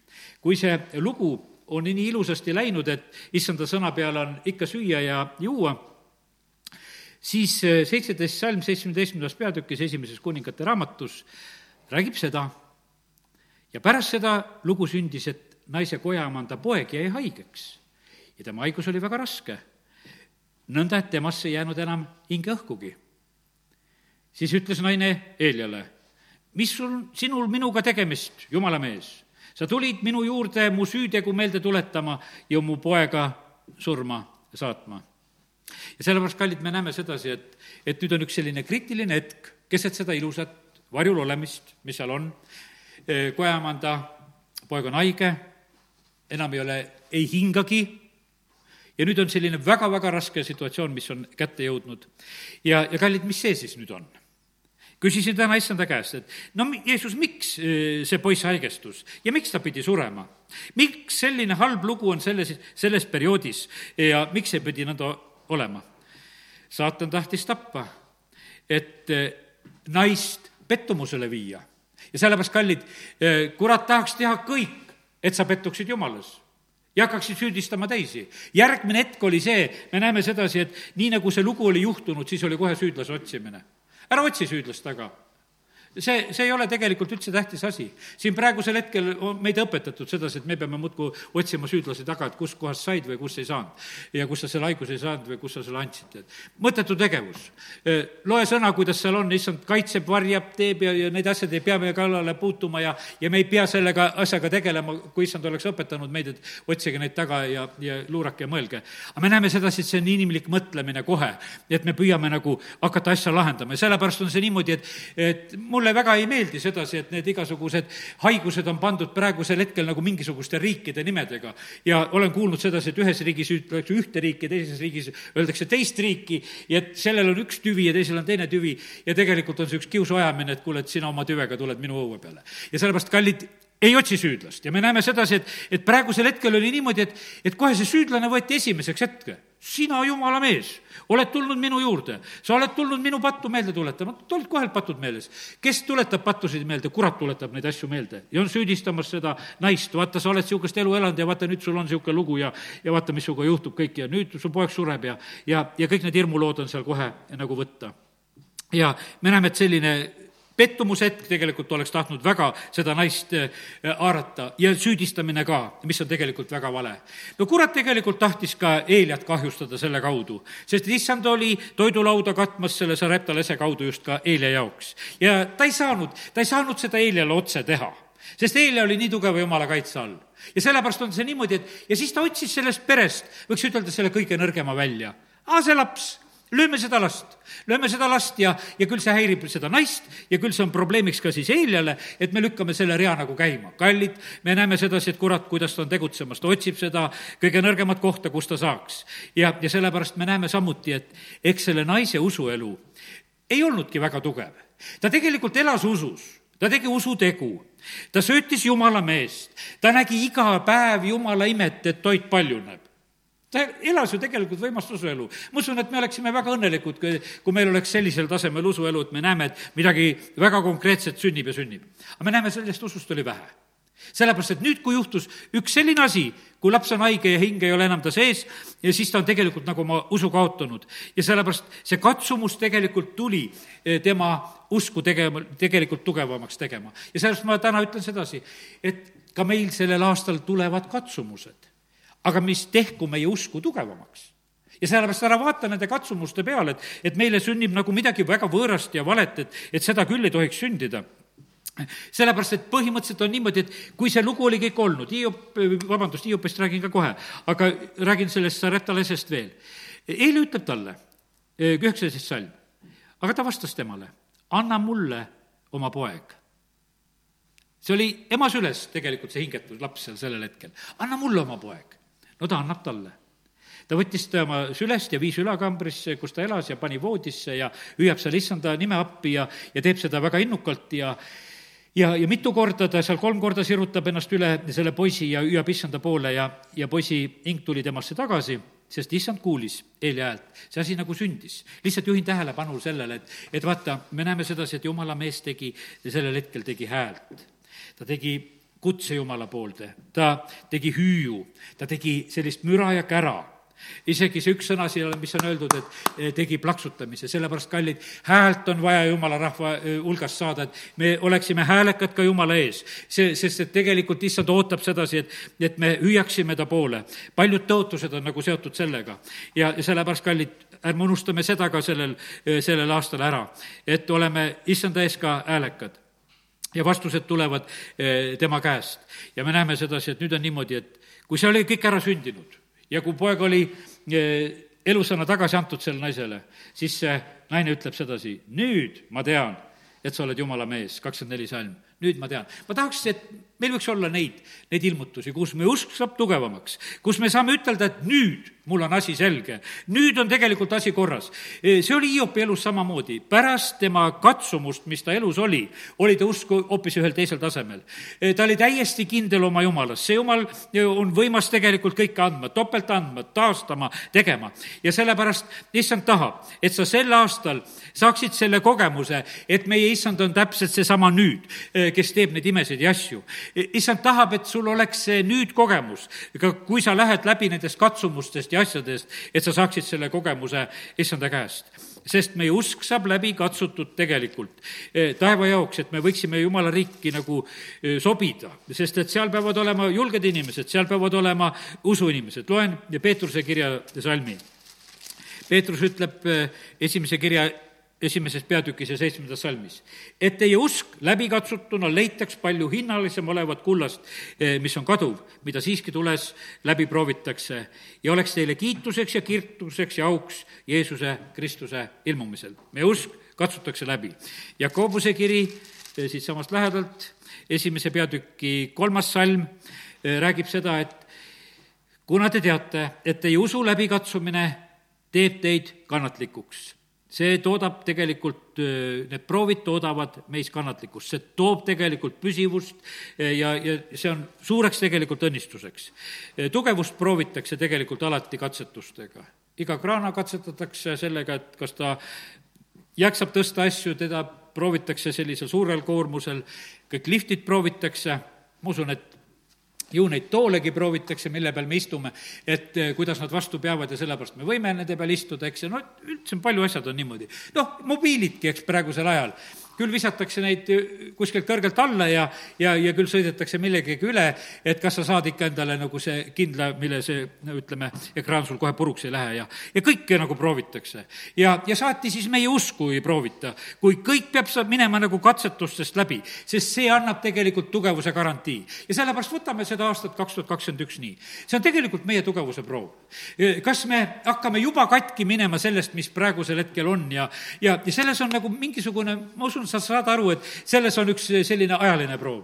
kui see lugu on nii ilusasti läinud, et issanda sõna peal on ikka süüa ja juua, siis seitseteist salm seitsmeteistkümnendas peatükis esimeses kuningate raamatus räägib seda, ja pärast seda lugu sündis, et naise kojaemanda poeg jäi haigeks ja tema haigus oli väga raske. nõnda, et temasse ei jäänud enam hinge õhkugi. siis ütles naine Eeliale, mis sul, sinul minuga tegemist, jumala mees? sa tulid minu juurde mu süütegu meelde tuletama ja mu poega surma saatma. ja sellepärast, kallid, me näeme sedasi, et, et nüüd on üks selline kriitiline hetk keset seda ilusat varjul olemist, mis seal on, kojaemanda poeg on haige, enam ei ole, ei hingagi, ja nüüd on selline väga-väga raske situatsioon, mis on kätte jõudnud. ja, ja kallid, mis see siis nüüd on? Küsisin täna issanda käest, et no Jeesus, miks see poiss haigestus ja miks ta pidi surema? miks selline halb lugu on selles, selles perioodis ja miks see pidi nõnda olema? saatan tahtis tappa, et naist pettumusele viia ja sellepärast, kallid, eh, kurat tahaks teha kõik, et sa pettuksid Jumalas ja hakkaksid süüdistama teisi. järgmine hetk oli see, me näeme sedasi, et nii nagu see lugu oli juhtunud, siis oli kohe süüdlase otsimine. Ära otsi süüdlast taga see, see ei ole tegelikult üldse tähtis asi. siin praegusel hetkel on meid õpetatud sedasi, et me peame muudkui otsima süüdlasi taga, et kust kohast said või kust ei saanud. ja kus sa selle haiguse ei saanud või kus sa selle andsid, et mõttetu tegevus. loe sõna, kuidas seal on, issand kaitseb, varjab, teeb ja, ja need asjad ei pea meie kallale puutuma ja, ja me ei pea sellega asjaga tegelema, kui issand oleks õpetanud meid, et otsige neid taga ja, ja luurake ja mõelge. aga me näeme sedasi, et see on inimlik mõtlemine kohe, et me püüame nagu hakata asja lahendama ja sellepärast on see niimoodi, et, et mul mulle väga ei meeldi sedasi, et need igasugused haigused on pandud praegusel hetkel nagu mingisuguste riikide nimedega. ja olen kuulnud sedasi, et ühes riigis ütletakse ühte riiki, teises riigis öeldakse teist riiki ja et sellel on üks tüvi ja teisel on teine tüvi ja tegelikult on see üks kiusuajamine, et kuule, et sina oma tüvega tuled minu õue peale. ja sellepärast, kallid, ei otsi süüdlast ja me näeme sedasi, et, et praegusel hetkel oli niimoodi, et, et kohe see süüdlane võeti esimeseks hetke. Sina, jumala mees, oled tulnud minu juurde, sa oled tulnud minu pattu meelde tuletama, olid kohe patud meeles. kes tuletab pattusid meelde, kurat tuletab neid asju meelde. Ja on süüdistamas seda naist, vaata, sa oled niisugust elu elanud ja vaata, nüüd sul on niisugune lugu ja, ja vaata, mis sinuga juhtub kõik. Ja nüüd su poeg sureb ja, ja, ja kõik need hirmulood on seal kohe nagu võtta. Ja me näeme, et selline pettumushetk tegelikult oleks tahtnud väga seda naist äh, haarata ja süüdistamine ka, mis on tegelikult väga vale. no kurat tegelikult tahtis ka Eeliat kahjustada selle kaudu, sest issand oli toidulauda katmas selle Sarepta lese kaudu just ka Eelia jaoks. ja ta ei saanud, ta ei saanud seda Eeliale otse teha, sest Eelia oli nii tugeva jumala kaitse all ja sellepärast on see niimoodi, et ja siis ta otsis sellest perest, võiks ütelda, selle kõige nõrgema välja. aa, see laps lööme seda last, lööme seda last ja, ja küll see häirib seda naist ja küll see on probleemiks ka siis Eeliale, et me lükkame selle rea nagu käima. kallid, me näeme sedasi, et kurat, kuidas ta on tegutsemas, ta otsib seda kõige nõrgemat kohta, kus ta saaks. ja, ja sellepärast me näeme samuti, et eks selle naise usuelu ei olnudki väga tugev. ta tegelikult elas usus, ta tegi usutegu, ta söötis Jumala meest, ta nägi iga päev Jumala imet, et toit paljuneb ta elas ju tegelikult võimast usuelu. ma usun, et me oleksime väga õnnelikud, kui, kui meil oleks sellisel tasemel usuelu, et me näeme, et midagi väga konkreetset sünnib ja sünnib. aga me näeme, sellest usust oli vähe. sellepärast, et nüüd, kui juhtus üks selline asi, kui laps on haige ja hing ei ole enam ta sees, ja siis ta on tegelikult nagu oma usu kaotanud. ja sellepärast see katsumus tegelikult tuli eh, tema usku tegema, tegelikult tugevamaks tegema. ja sellepärast ma täna ütlen sedasi, et ka meil sellel aastal tulevad katsumused aga mis tehku meie usku tugevamaks ja sellepärast ära vaata nende katsumuste peale, et, et meile sünnib nagu midagi väga võõrast ja valet, et, et seda küll ei tohiks sündida sellepärast, et põhimõtteliselt on niimoodi, et kui see lugu oli kõik olnud, Hiop, vabandust, Hiopist räägin ka kohe, aga räägin sellest Sarepta lesest veel. Eeli ütleb talle, üheksateist salm, aga ta vastas temale, anna mulle oma poeg see oli ema süles tegelikult see hingetud laps seal sellel hetkel. anna mulle oma poeg no ta annab talle ta võttis ta oma sülest ja viis ülakambrisse, kus ta elas ja pani voodisse ja hüüab seal issanda nime appi ja, ja teeb seda väga innukalt ja ja, ja mitu korda ta seal kolm korda sirutab ennast üle selle poisi ja hüüab issanda poole ja, ja poisi hing tuli temasse tagasi, sest issand kuulis Eeli häält. see asi nagu sündis. lihtsalt juhin tähelepanu sellele, et, et vaata, me näeme sedasi, et jumala mees tegi, sellel hetkel tegi häält. ta tegi kutse Jumala poolde, ta tegi hüüu, ta tegi sellist müra ja kära. Isegi see üks sõna siin, mis on öeldud, et eh, tegi plaksutamise, sellepärast, kallid, häält on vaja jumala rahva eh, hulgast saada, et me oleksime häälekad ka jumala ees. see, sest et tegelikult issand ootab sedasi, et, et me hüüaksime ta poole. paljud tõotused on nagu seotud sellega. Ja, sellepärast, kallid, ärme unustame seda ka sellel, eh, sellel aastal ära, et oleme issanda ees ka häälekad ja vastused tulevad tema käest. ja me näeme sedasi, et nüüd on niimoodi, et kui see oli kõik ära sündinud ja kui poeg oli eh, elusõna tagasi antud sellele naisele, siis see naine ütleb sedasi, nüüd ma tean, et sa oled jumala mees, kakskümmend neli salm nüüd ma tean. ma tahaks, et meil võiks olla neid, neid ilmutusi, kus meie usk saab tugevamaks, kus me saame ütelda, et nüüd mul on asi selge, nüüd on tegelikult asi korras. see oli Hiopi elus samamoodi, pärast tema katsumust, mis ta elus oli, oli ta usk hoopis ühel teisel tasemel. ta oli täiesti kindel oma jumalas, see jumal on võimas tegelikult kõike andma, topelt andma, taastama, tegema. ja sellepärast issand tahab, et sa sel aastal saaksid selle kogemuse, et meie issand on täpselt seesama nüüd, kes teeb neid imesid ja asju. Issand tahab, et sul oleks see nüüd kogemus, ka kui sa lähed läbi nendest katsumustest ja asjadest, et sa saaksid selle kogemuse issanda käest sest meie usk saab läbi katsutud tegelikult eh, taeva jaoks, et me võiksime jumala riiki nagu eh, sobida, sest et seal peavad olema julged inimesed, seal peavad olema usuinimesed. loen Peetruse kirja salmi. Peetrus ütleb eh, esimese kirja esimeses peatükis ja seitsmendas salmis. et teie usk läbikatsutuna leitaks palju hinnalisem olevat kullast, eh, mis on kaduv, mida siiski tules läbi proovitakse ja oleks teile kiituseks ja kirtuseks ja auks Jeesuse Kristuse ilmumisel. meie usk katsutakse läbi. Jakobuse kiri eh, siitsamast lähedalt, esimese peatüki kolmas salm, eh, räägib seda, et kuna te teate, et teie usu läbikatsumine teeb teid kannatlikuks see toodab tegelikult, need proovid toodavad meis kannatlikkust, see toob tegelikult püsivust ja, ja see on suureks tegelikult õnnistuseks. tugevust proovitakse tegelikult alati katsetustega. iga kraana katsetatakse sellega, et kas ta jaksab tõsta asju, teda proovitakse sellisel suurel koormusel, kõik liftid proovitakse, ma usun, et ju neid toolegi proovitakse, mille peal me istume, et eh, kuidas nad vastu peavad ja sellepärast me võime nende peal istuda, eks, ja no üldse palju asjad on niimoodi. noh, mobiilidki, eks, praegusel ajal küll visatakse neid kuskilt kõrgelt alla ja, ja, ja küll sõidetakse millegagi üle, et kas sa saad ikka endale nagu see kindla, mille see, no ütleme, ekraan sul kohe puruks ei lähe ja, ja kõike nagu proovitakse. ja, ja saati siis meie usku ei proovita, kui kõik peab sa minema nagu katsetustest läbi, sest see annab tegelikult tugevuse garantii. ja sellepärast võtame seda aastat kaks tuhat kakskümmend üks nii. see on tegelikult meie tugevuse proov. kas me hakkame juba katki minema sellest, mis praegusel hetkel on ja, ja, ja selles on nagu mingisugune, ma usun, usun, sa saad aru, et selles on üks selline ajaline proov,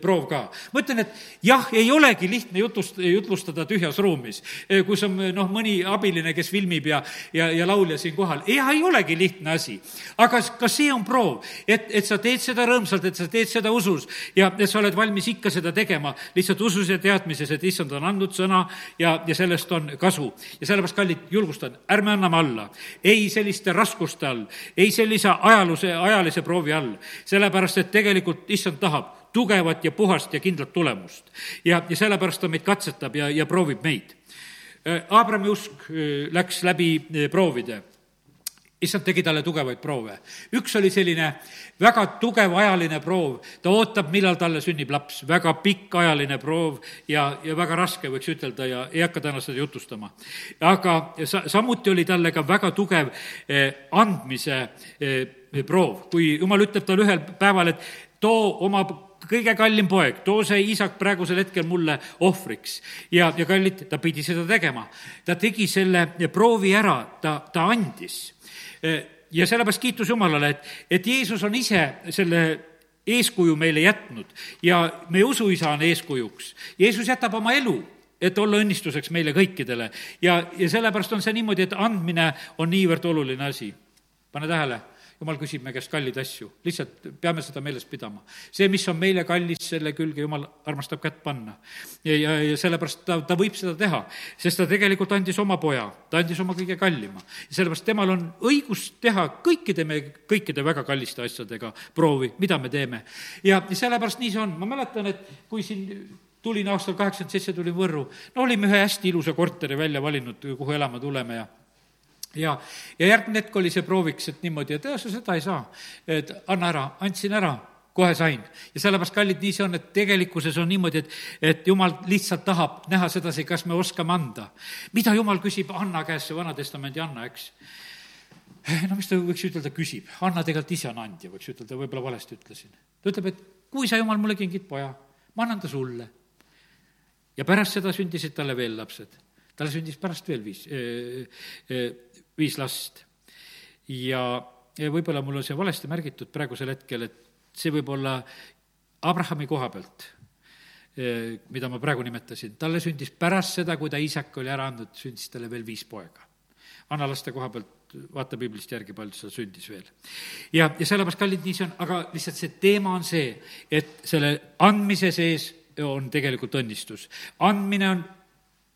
proov ka. ma ütlen, et jah, ei olegi lihtne jutust, jutlustada tühjas ruumis, kus on noh, mõni abiline, kes filmib ja, ja, ja laulja siin kohal. jah, ei olegi lihtne asi. aga ka see on proov, et, et sa teed seda rõõmsalt, et sa teed seda usus ja et sa oled valmis ikka seda tegema, lihtsalt usus ja teadmises, et issand on andnud sõna ja, ja sellest on kasu. ja sellepärast, kallid, julgustan, ärme anname alla. ei selliste raskuste all, ei sellise ajaluse, ajalise proovi proovi all. sellepärast, et tegelikult issand tahab tugevat ja puhast ja kindlat tulemust. ja, ja sellepärast ta meid katsetab ja, ja proovib meid. Äh, Abrami usk äh, läks läbi äh, proovide issand tegi talle tugevaid proove. üks oli selline väga tugev ajaline proov, ta ootab, millal talle sünnib laps, väga pikk ajaline proov ja, ja väga raske, võiks ütelda, ja ei hakka täna seda jutustama. aga sa-, samuti oli talle ka väga tugev eh, andmise eh, proov, kui jumal ütleb talle ühel päeval, et too oma kõige kallim poeg, too see isak praegusel hetkel mulle ohvriks. ja, ja kallid, ta pidi seda tegema. ta tegi selle proovi ära, ta, ta andis ja sellepärast kiitus Jumalale, et, et Jeesus on ise selle eeskuju meile jätnud ja meie usuisa on eeskujuks. Jeesus jätab oma elu, et olla õnnistuseks meile kõikidele ja, ja sellepärast on see niimoodi, et andmine on niivõrd oluline asi. pane tähele, jumal küsib me käest kalleid asju, lihtsalt peame seda meeles pidama. see, mis on meile kallis, selle külge jumal armastab kätt panna. ja, ja, ja sellepärast ta, ta võib seda teha, sest ta tegelikult andis oma poja, ta andis oma kõige kallima. sellepärast temal on õigus teha kõikide me, kõikide väga kalliste asjadega proovi, mida me teeme. ja sellepärast nii see on, ma mäletan, et kui siin tulin aastal kaheksakümmend seitse, tulin Võrru, no olime ühe hästi ilusa korteri välja valinud, kuhu elama tuleme ja ja, ja järgmine hetk oli see prooviks, et niimoodi, et sa seda ei saa, et anna ära, andsin ära, kohe sain. ja sellepärast, kallid, nii see on, et tegelikkuses on niimoodi, et, et jumal lihtsalt tahab näha sedasi, kas me oskame anda. mida jumal küsib Anna käest, see Vana-testamendi Anna, eks? no mis ta võiks ütelda, küsib. Anna tegelikult ise on andja, võiks ütelda, võib-olla valesti ütlesin. ta ütleb, et kui sa, jumal, mulle kingid poja, ma annan ta sulle. ja pärast seda sündisid talle veel lapsed. talle sündis pärast veel viis äh,, äh, viis last. ja, ja võib-olla mul on see valesti märgitud praegusel hetkel, et see võib olla Abrahami koha pealt, eh, mida ma praegu nimetasin, talle sündis pärast seda, kui ta isak oli ära andnud, sündis talle veel viis poega. Anna laste koha pealt, vaata piiblist järgi, palju seda sündis veel. ja, ja sellepärast, kallid, nii see on, aga lihtsalt see teema on see, et selle andmise sees on tegelikult õnnistus. andmine on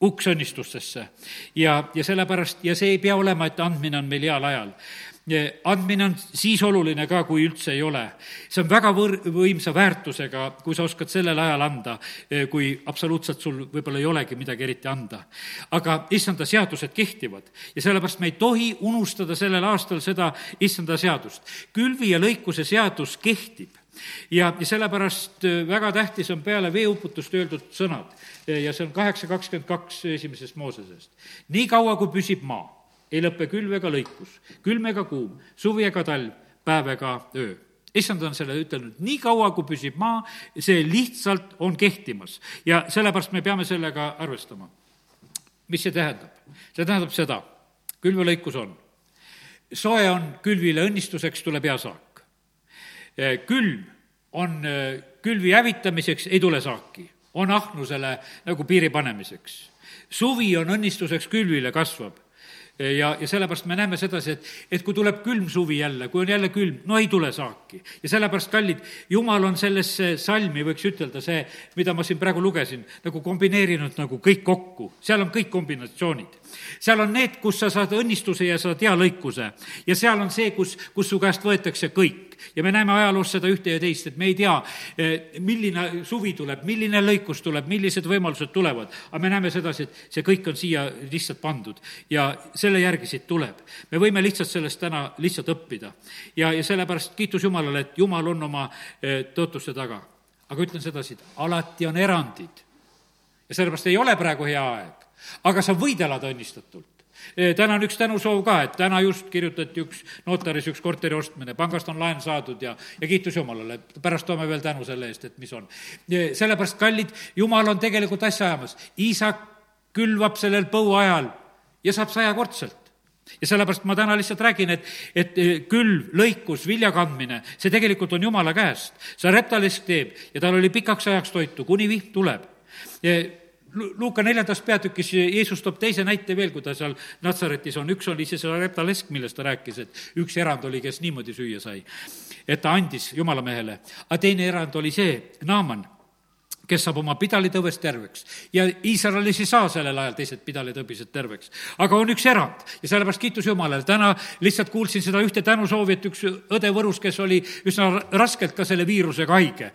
uks õnnistustesse. ja, ja sellepärast, ja see ei pea olema, et andmine on meil heal ajal. andmine on siis oluline ka, kui üldse ei ole. see on väga võr-, võimsa väärtusega, kui sa oskad sellel ajal anda, kui absoluutselt sul võib-olla ei olegi midagi eriti anda. aga issanda seadused kehtivad ja sellepärast me ei tohi unustada sellel aastal seda issanda seadust. külvi ja lõikuse seadus kehtib ja, ja sellepärast väga tähtis on peale veeuputust öeldud sõnad ja see on kaheksa kakskümmend kaks esimesest Moosesest. nii kaua, kui püsib maa, ei lõpe külv ega lõikus, külm ega kuum, suvi ega talv, päev ega öö issand on selle ütelnud, nii kaua, kui püsib maa, see lihtsalt on kehtimas ja sellepärast me peame sellega arvestama. mis see tähendab? see tähendab seda, külvelõikus on, soe on külvile õnnistuseks, tuleb hea saak. Külm on külvi hävitamiseks, ei tule saaki on ahnusele nagu piiri panemiseks. suvi on õnnistuseks külvile, kasvab ja, ja sellepärast me näeme sedasi, et, et kui tuleb külm suvi jälle, kui on jälle külm, no ei tule saaki. ja sellepärast, kallid, jumal on sellesse salmi, võiks ütelda, see, mida ma siin praegu lugesin, nagu kombineerinud nagu kõik kokku, seal on kõik kombinatsioonid. Seal on need, kus sa saad õnnistuse ja saad hea lõikuse ja seal on see, kus, kus su käest võetakse kõik ja me näeme ajaloos seda ühte ja teist, et me ei tea, eh, milline suvi tuleb, milline lõikus tuleb, millised võimalused tulevad, aga me näeme sedasi, et see kõik on siia lihtsalt pandud ja selle järgi siit tuleb. me võime lihtsalt sellest täna lihtsalt õppida. ja, ja sellepärast kiitus Jumalale, et Jumal on oma eh, tõotuste taga. aga ütlen sedasi, et alati on erandid. ja sellepärast ei ole praegu hea aeg, aga sa võid elada õnnistatult täna on üks tänusoov ka, et täna just kirjutati üks notaris üks korteri ostmine, pangast on laen saadud ja, ja kiitus Jumalale, pärast toome veel tänu selle eest, et mis on. sellepärast, kallid, Jumal on tegelikult asja ajamas. isak külvab sellel põuajal ja saab sajakordselt ja sellepärast ma täna lihtsalt räägin, et, et külv, lõikus, vilja kandmine, see tegelikult on Jumala käest. sa reptalisk teeb ja tal oli pikaks ajaks toitu, kuni vihm tuleb Luuka neljandas peatükis Jeesus toob teise näite veel, kui ta seal Natsaretis on, üks oli see Sarepta lesk, millest ta rääkis, et üks erand oli, kes niimoodi süüa sai. et ta andis jumala mehele, aga teine erand oli see, Naaman kes saab oma pidalitõvest terveks. ja Iisraelis ei saa sellel ajal teised pidalitõbised terveks. aga on üks erand ja sellepärast kiitus Jumalale, täna lihtsalt kuulsin seda ühte tänusoovi, et üks õde Võrus, kes oli üsna raskelt ka selle viirusega haige,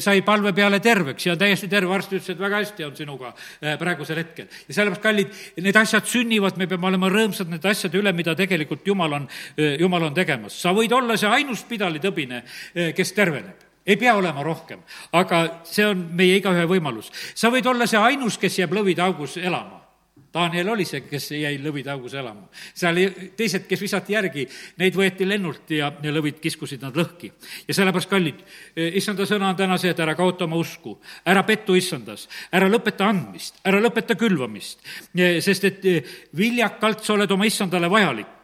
sai palve peale terveks ja on täiesti terve, arst ütles, et väga hästi on sinuga eh, praegusel hetkel. ja sellepärast, kallid, need asjad sünnivad, me peame olema rõõmsad nende asjade üle, mida tegelikult Jumal on, eh, Jumal on tegemas. sa võid olla see ainus pidalitõbine, eh, kes terveneb ei pea olema rohkem, aga see on meie igaühe võimalus. sa võid olla see ainus, kes jääb lõvide augus elama. Daniel oli see, kes jäi lõvide augus elama. seal teised, kes visati järgi, neid võeti lennult ja, ja lõvid kiskusid nad lõhki. ja sellepärast, kallid, issanda sõna on täna see, et ära kaota oma usku, ära pettu issandas, ära lõpeta andmist, ära lõpeta külvamist, sest et viljakalt sa oled oma issandale vajalik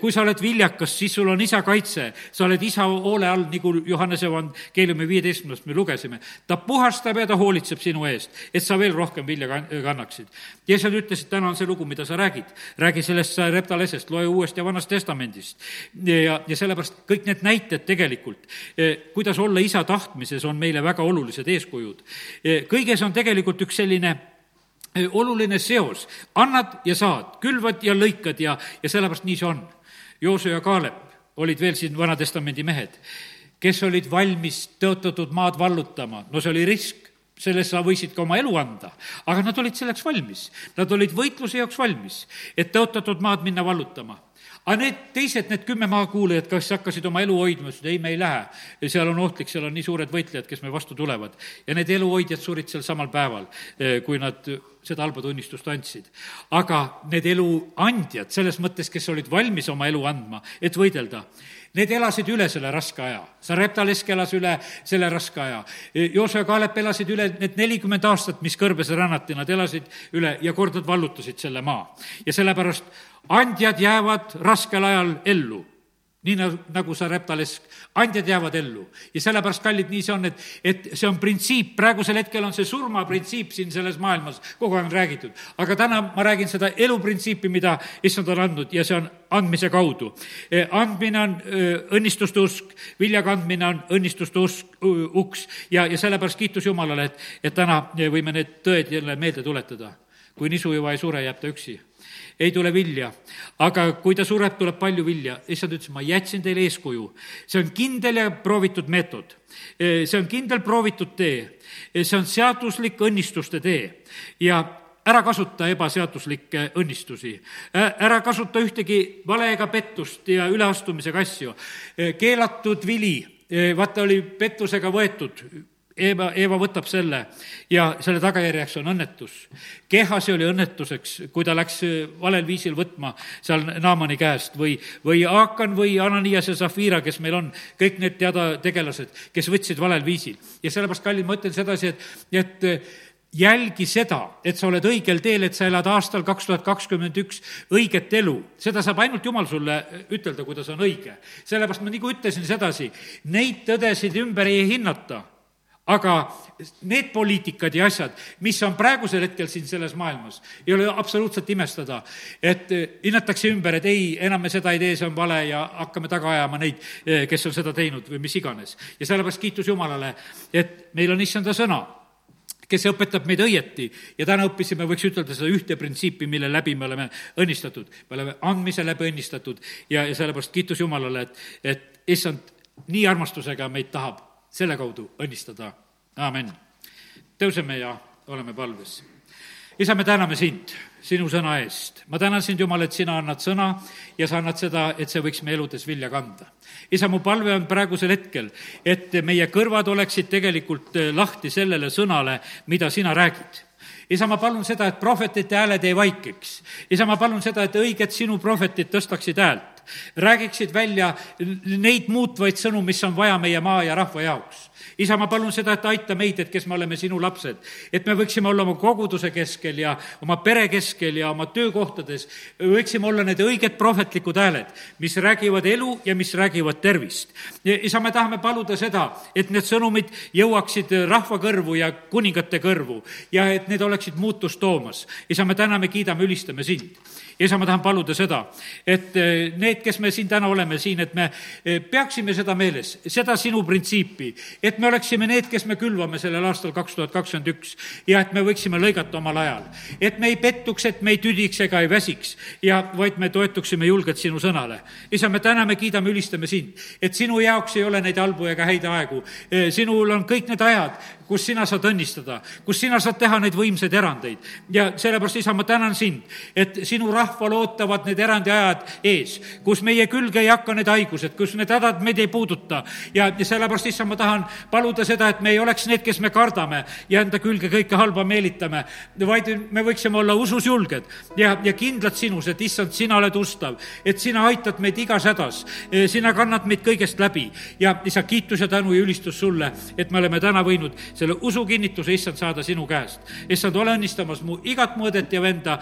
kui sa oled viljakas, siis sul on isa kaitse, sa oled isa hoole all, nagu Johannese evangeeliumi viieteistkümnest me lugesime. ta puhastab ja ta hoolitseb sinu eest, et sa veel rohkem vilja kannaksid. Jeesus ütles, et täna on see lugu, mida sa räägid. räägi sellest reptalesest, loe Uuest ja Vanast Testamendist. ja, ja sellepärast kõik need näited tegelikult, kuidas olla isa tahtmises, on meile väga olulised eeskujud. kõiges on tegelikult üks selline oluline seos, annad ja saad, külvad ja lõikad ja, ja sellepärast nii see on. Jooso ja Kaalep olid veel siin Vana-testamendi mehed, kes olid valmis tõotatud maad vallutama, no see oli risk, selles sa võisid ka oma elu anda, aga nad olid selleks valmis. Nad olid võitluse jaoks valmis, et tõotatud maad minna vallutama aga need teised, need kümme maakuulajat, kes hakkasid oma elu hoidma, ütlesid ei, me ei lähe. seal on ohtlik, seal on nii suured võitlejad, kes me vastu tulevad. ja need eluhoidjad surid seal samal päeval, eh, kui nad seda halba tunnistust andsid. aga need eluandjad, selles mõttes, kes olid valmis oma elu andma, et võidelda, need elasid üle selle raske aja. Sareptalesk elas üle selle raske aja. Joosua ja Kaalep elasid üle need nelikümmend aastat, mis kõrbes rännati, nad elasid üle ja kord nad vallutasid selle maa. ja sellepärast andjad jäävad raskel ajal ellu nii nagu, sa reptalesk, andjad jäävad ellu. ja sellepärast, kallid, nii see on, et, et see on printsiip, praegusel hetkel on see surmaprintsiip siin selles maailmas kogu aeg on räägitud. aga täna ma räägin seda eluprintsiipi, mida issand on andnud ja see on andmise kaudu. E, andmine on õnnistuste usk, vilja kandmine on õnnistuste usk, uks ja, ja sellepärast kiitus Jumalale, et, et täna võime need tõed jälle meelde tuletada. kui nisujuva ei sure, jääb ta üksi ei tule vilja. aga kui ta sureb, tuleb palju vilja. issand ütles, ma jätsin teile eeskuju. see on kindel ja proovitud meetod. see on kindel proovitud tee. see on seaduslik õnnistuste tee ja ära kasuta ebaseaduslikke õnnistusi. ära kasuta ühtegi vale ega pettust ja üleastumisega asju. keelatud vili, vaata, oli pettusega võetud Eeva, Eeva võtab selle ja selle tagajärjeks on õnnetus. Kehasi oli õnnetuseks, kui ta läks valel viisil võtma seal Naamani käest või, või Aakan või Ananias ja Zafira, kes meil on, kõik need teada tegelased, kes võtsid valel viisil. ja sellepärast, kallid, ma ütlen sedasi, et, et jälgi seda, et sa oled õigel teel, et sa elad aastal kaks tuhat kakskümmend üks õiget elu. seda saab ainult Jumal sulle ütelda, kuidas on õige. sellepärast ma nagu ütlesin sedasi, neid tõdesid ümber ei hinnata aga need poliitikad ja asjad, mis on praegusel hetkel siin selles maailmas, ei ole absoluutselt imestada, et eh, hinnatakse ümber, et ei, enam me seda ei tee, see on vale ja hakkame taga ajama neid, eh, kes on seda teinud või mis iganes. ja sellepärast kiitus Jumalale, et meil on issanda sõna kes õpetab meid õieti ja täna õppisime, võiks ütelda seda ühte printsiipi, mille läbi me oleme õnnistatud. me oleme andmise läbi õnnistatud ja, ja sellepärast kiitus Jumalale, et, et issand nii armastusega meid tahab selle kaudu õnnistada, aamen. tõuseme ja oleme palves. isa, me täname sind sinu sõna eest. ma tänan sind, Jumal, et sina annad sõna ja sa annad seda, et see võiks meie eludes vilja kanda. isa, mu palve on praegusel hetkel, et meie kõrvad oleksid tegelikult eh, lahti sellele sõnale, mida sina räägid isa, ma palun seda, et prohvetite hääled ei vaikiks. isa, ma palun seda, et õiged sinu prohvetid tõstaksid häält räägiksid välja neid muutvaid sõnu, mis on vaja meie maa ja rahva jaoks isa, ma palun seda, et aita meid, et kes me oleme sinu lapsed, et me võiksime olla oma koguduse keskel ja oma pere keskel ja oma töökohtades, võiksime olla need õiged prohvetlikud hääled, mis räägivad elu ja mis räägivad tervist. isa, me tahame paluda seda, et need sõnumid jõuaksid rahva kõrvu ja kuningate kõrvu ja et need oleksid muutust toomas. isa, me täname, kiidame, ülistame sind isa, ma tahan paluda seda, et eh, need, kes me siin täna oleme siin, et me eh, peaksime seda meeles, seda sinu printsiipi, et me oleksime need, kes me külvame sellel aastal kaks tuhat kakskümmend üks ja et me võiksime lõigata omal ajal. et me ei pettuks, et me ei tüdiks ega ei väsiks ja vaid me toetuksime julgelt sinu sõnale. isa, me täname, kiidame, ülistame sind, et sinu jaoks ei ole neid halbu ega häid aegu. Sinul on kõik need ajad, kus sina saad õnnistada, kus sina saad teha neid võimsaid erandeid. ja sellepärast, isa, ma tänan sind, et sinu rahval ootavad need erandiajad ees, kus meie külge ei hakka need haigused, kus need hädad meid ei puuduta. ja, ja sellepärast, issand, ma tahan paluda seda, et me ei oleks need, kes me kardame ja enda külge kõike halba meelitame, vaid me võiksime olla usus julged ja, ja kindlad sinus, et issand, sina oled ustav, et sina aitad meid igas hädas, sina kannad meid kõigest läbi ja isa, kiitus ja tänu ja ülistus sulle, et me oleme täna võinud selle usukinnituse, issand, saada sinu käest. issand, ole õnnistamas mu igat mõõdet ja venda,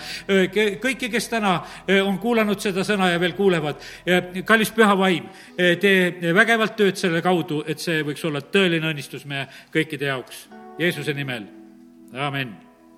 kõiki, kes täna on kuulanud seda sõna ja veel kuulevad. kallis püha vaim, tee vägevalt tööd selle kaudu, et see võiks olla tõeline õnnistus meie kõikide jaoks. Jeesuse nimel, amin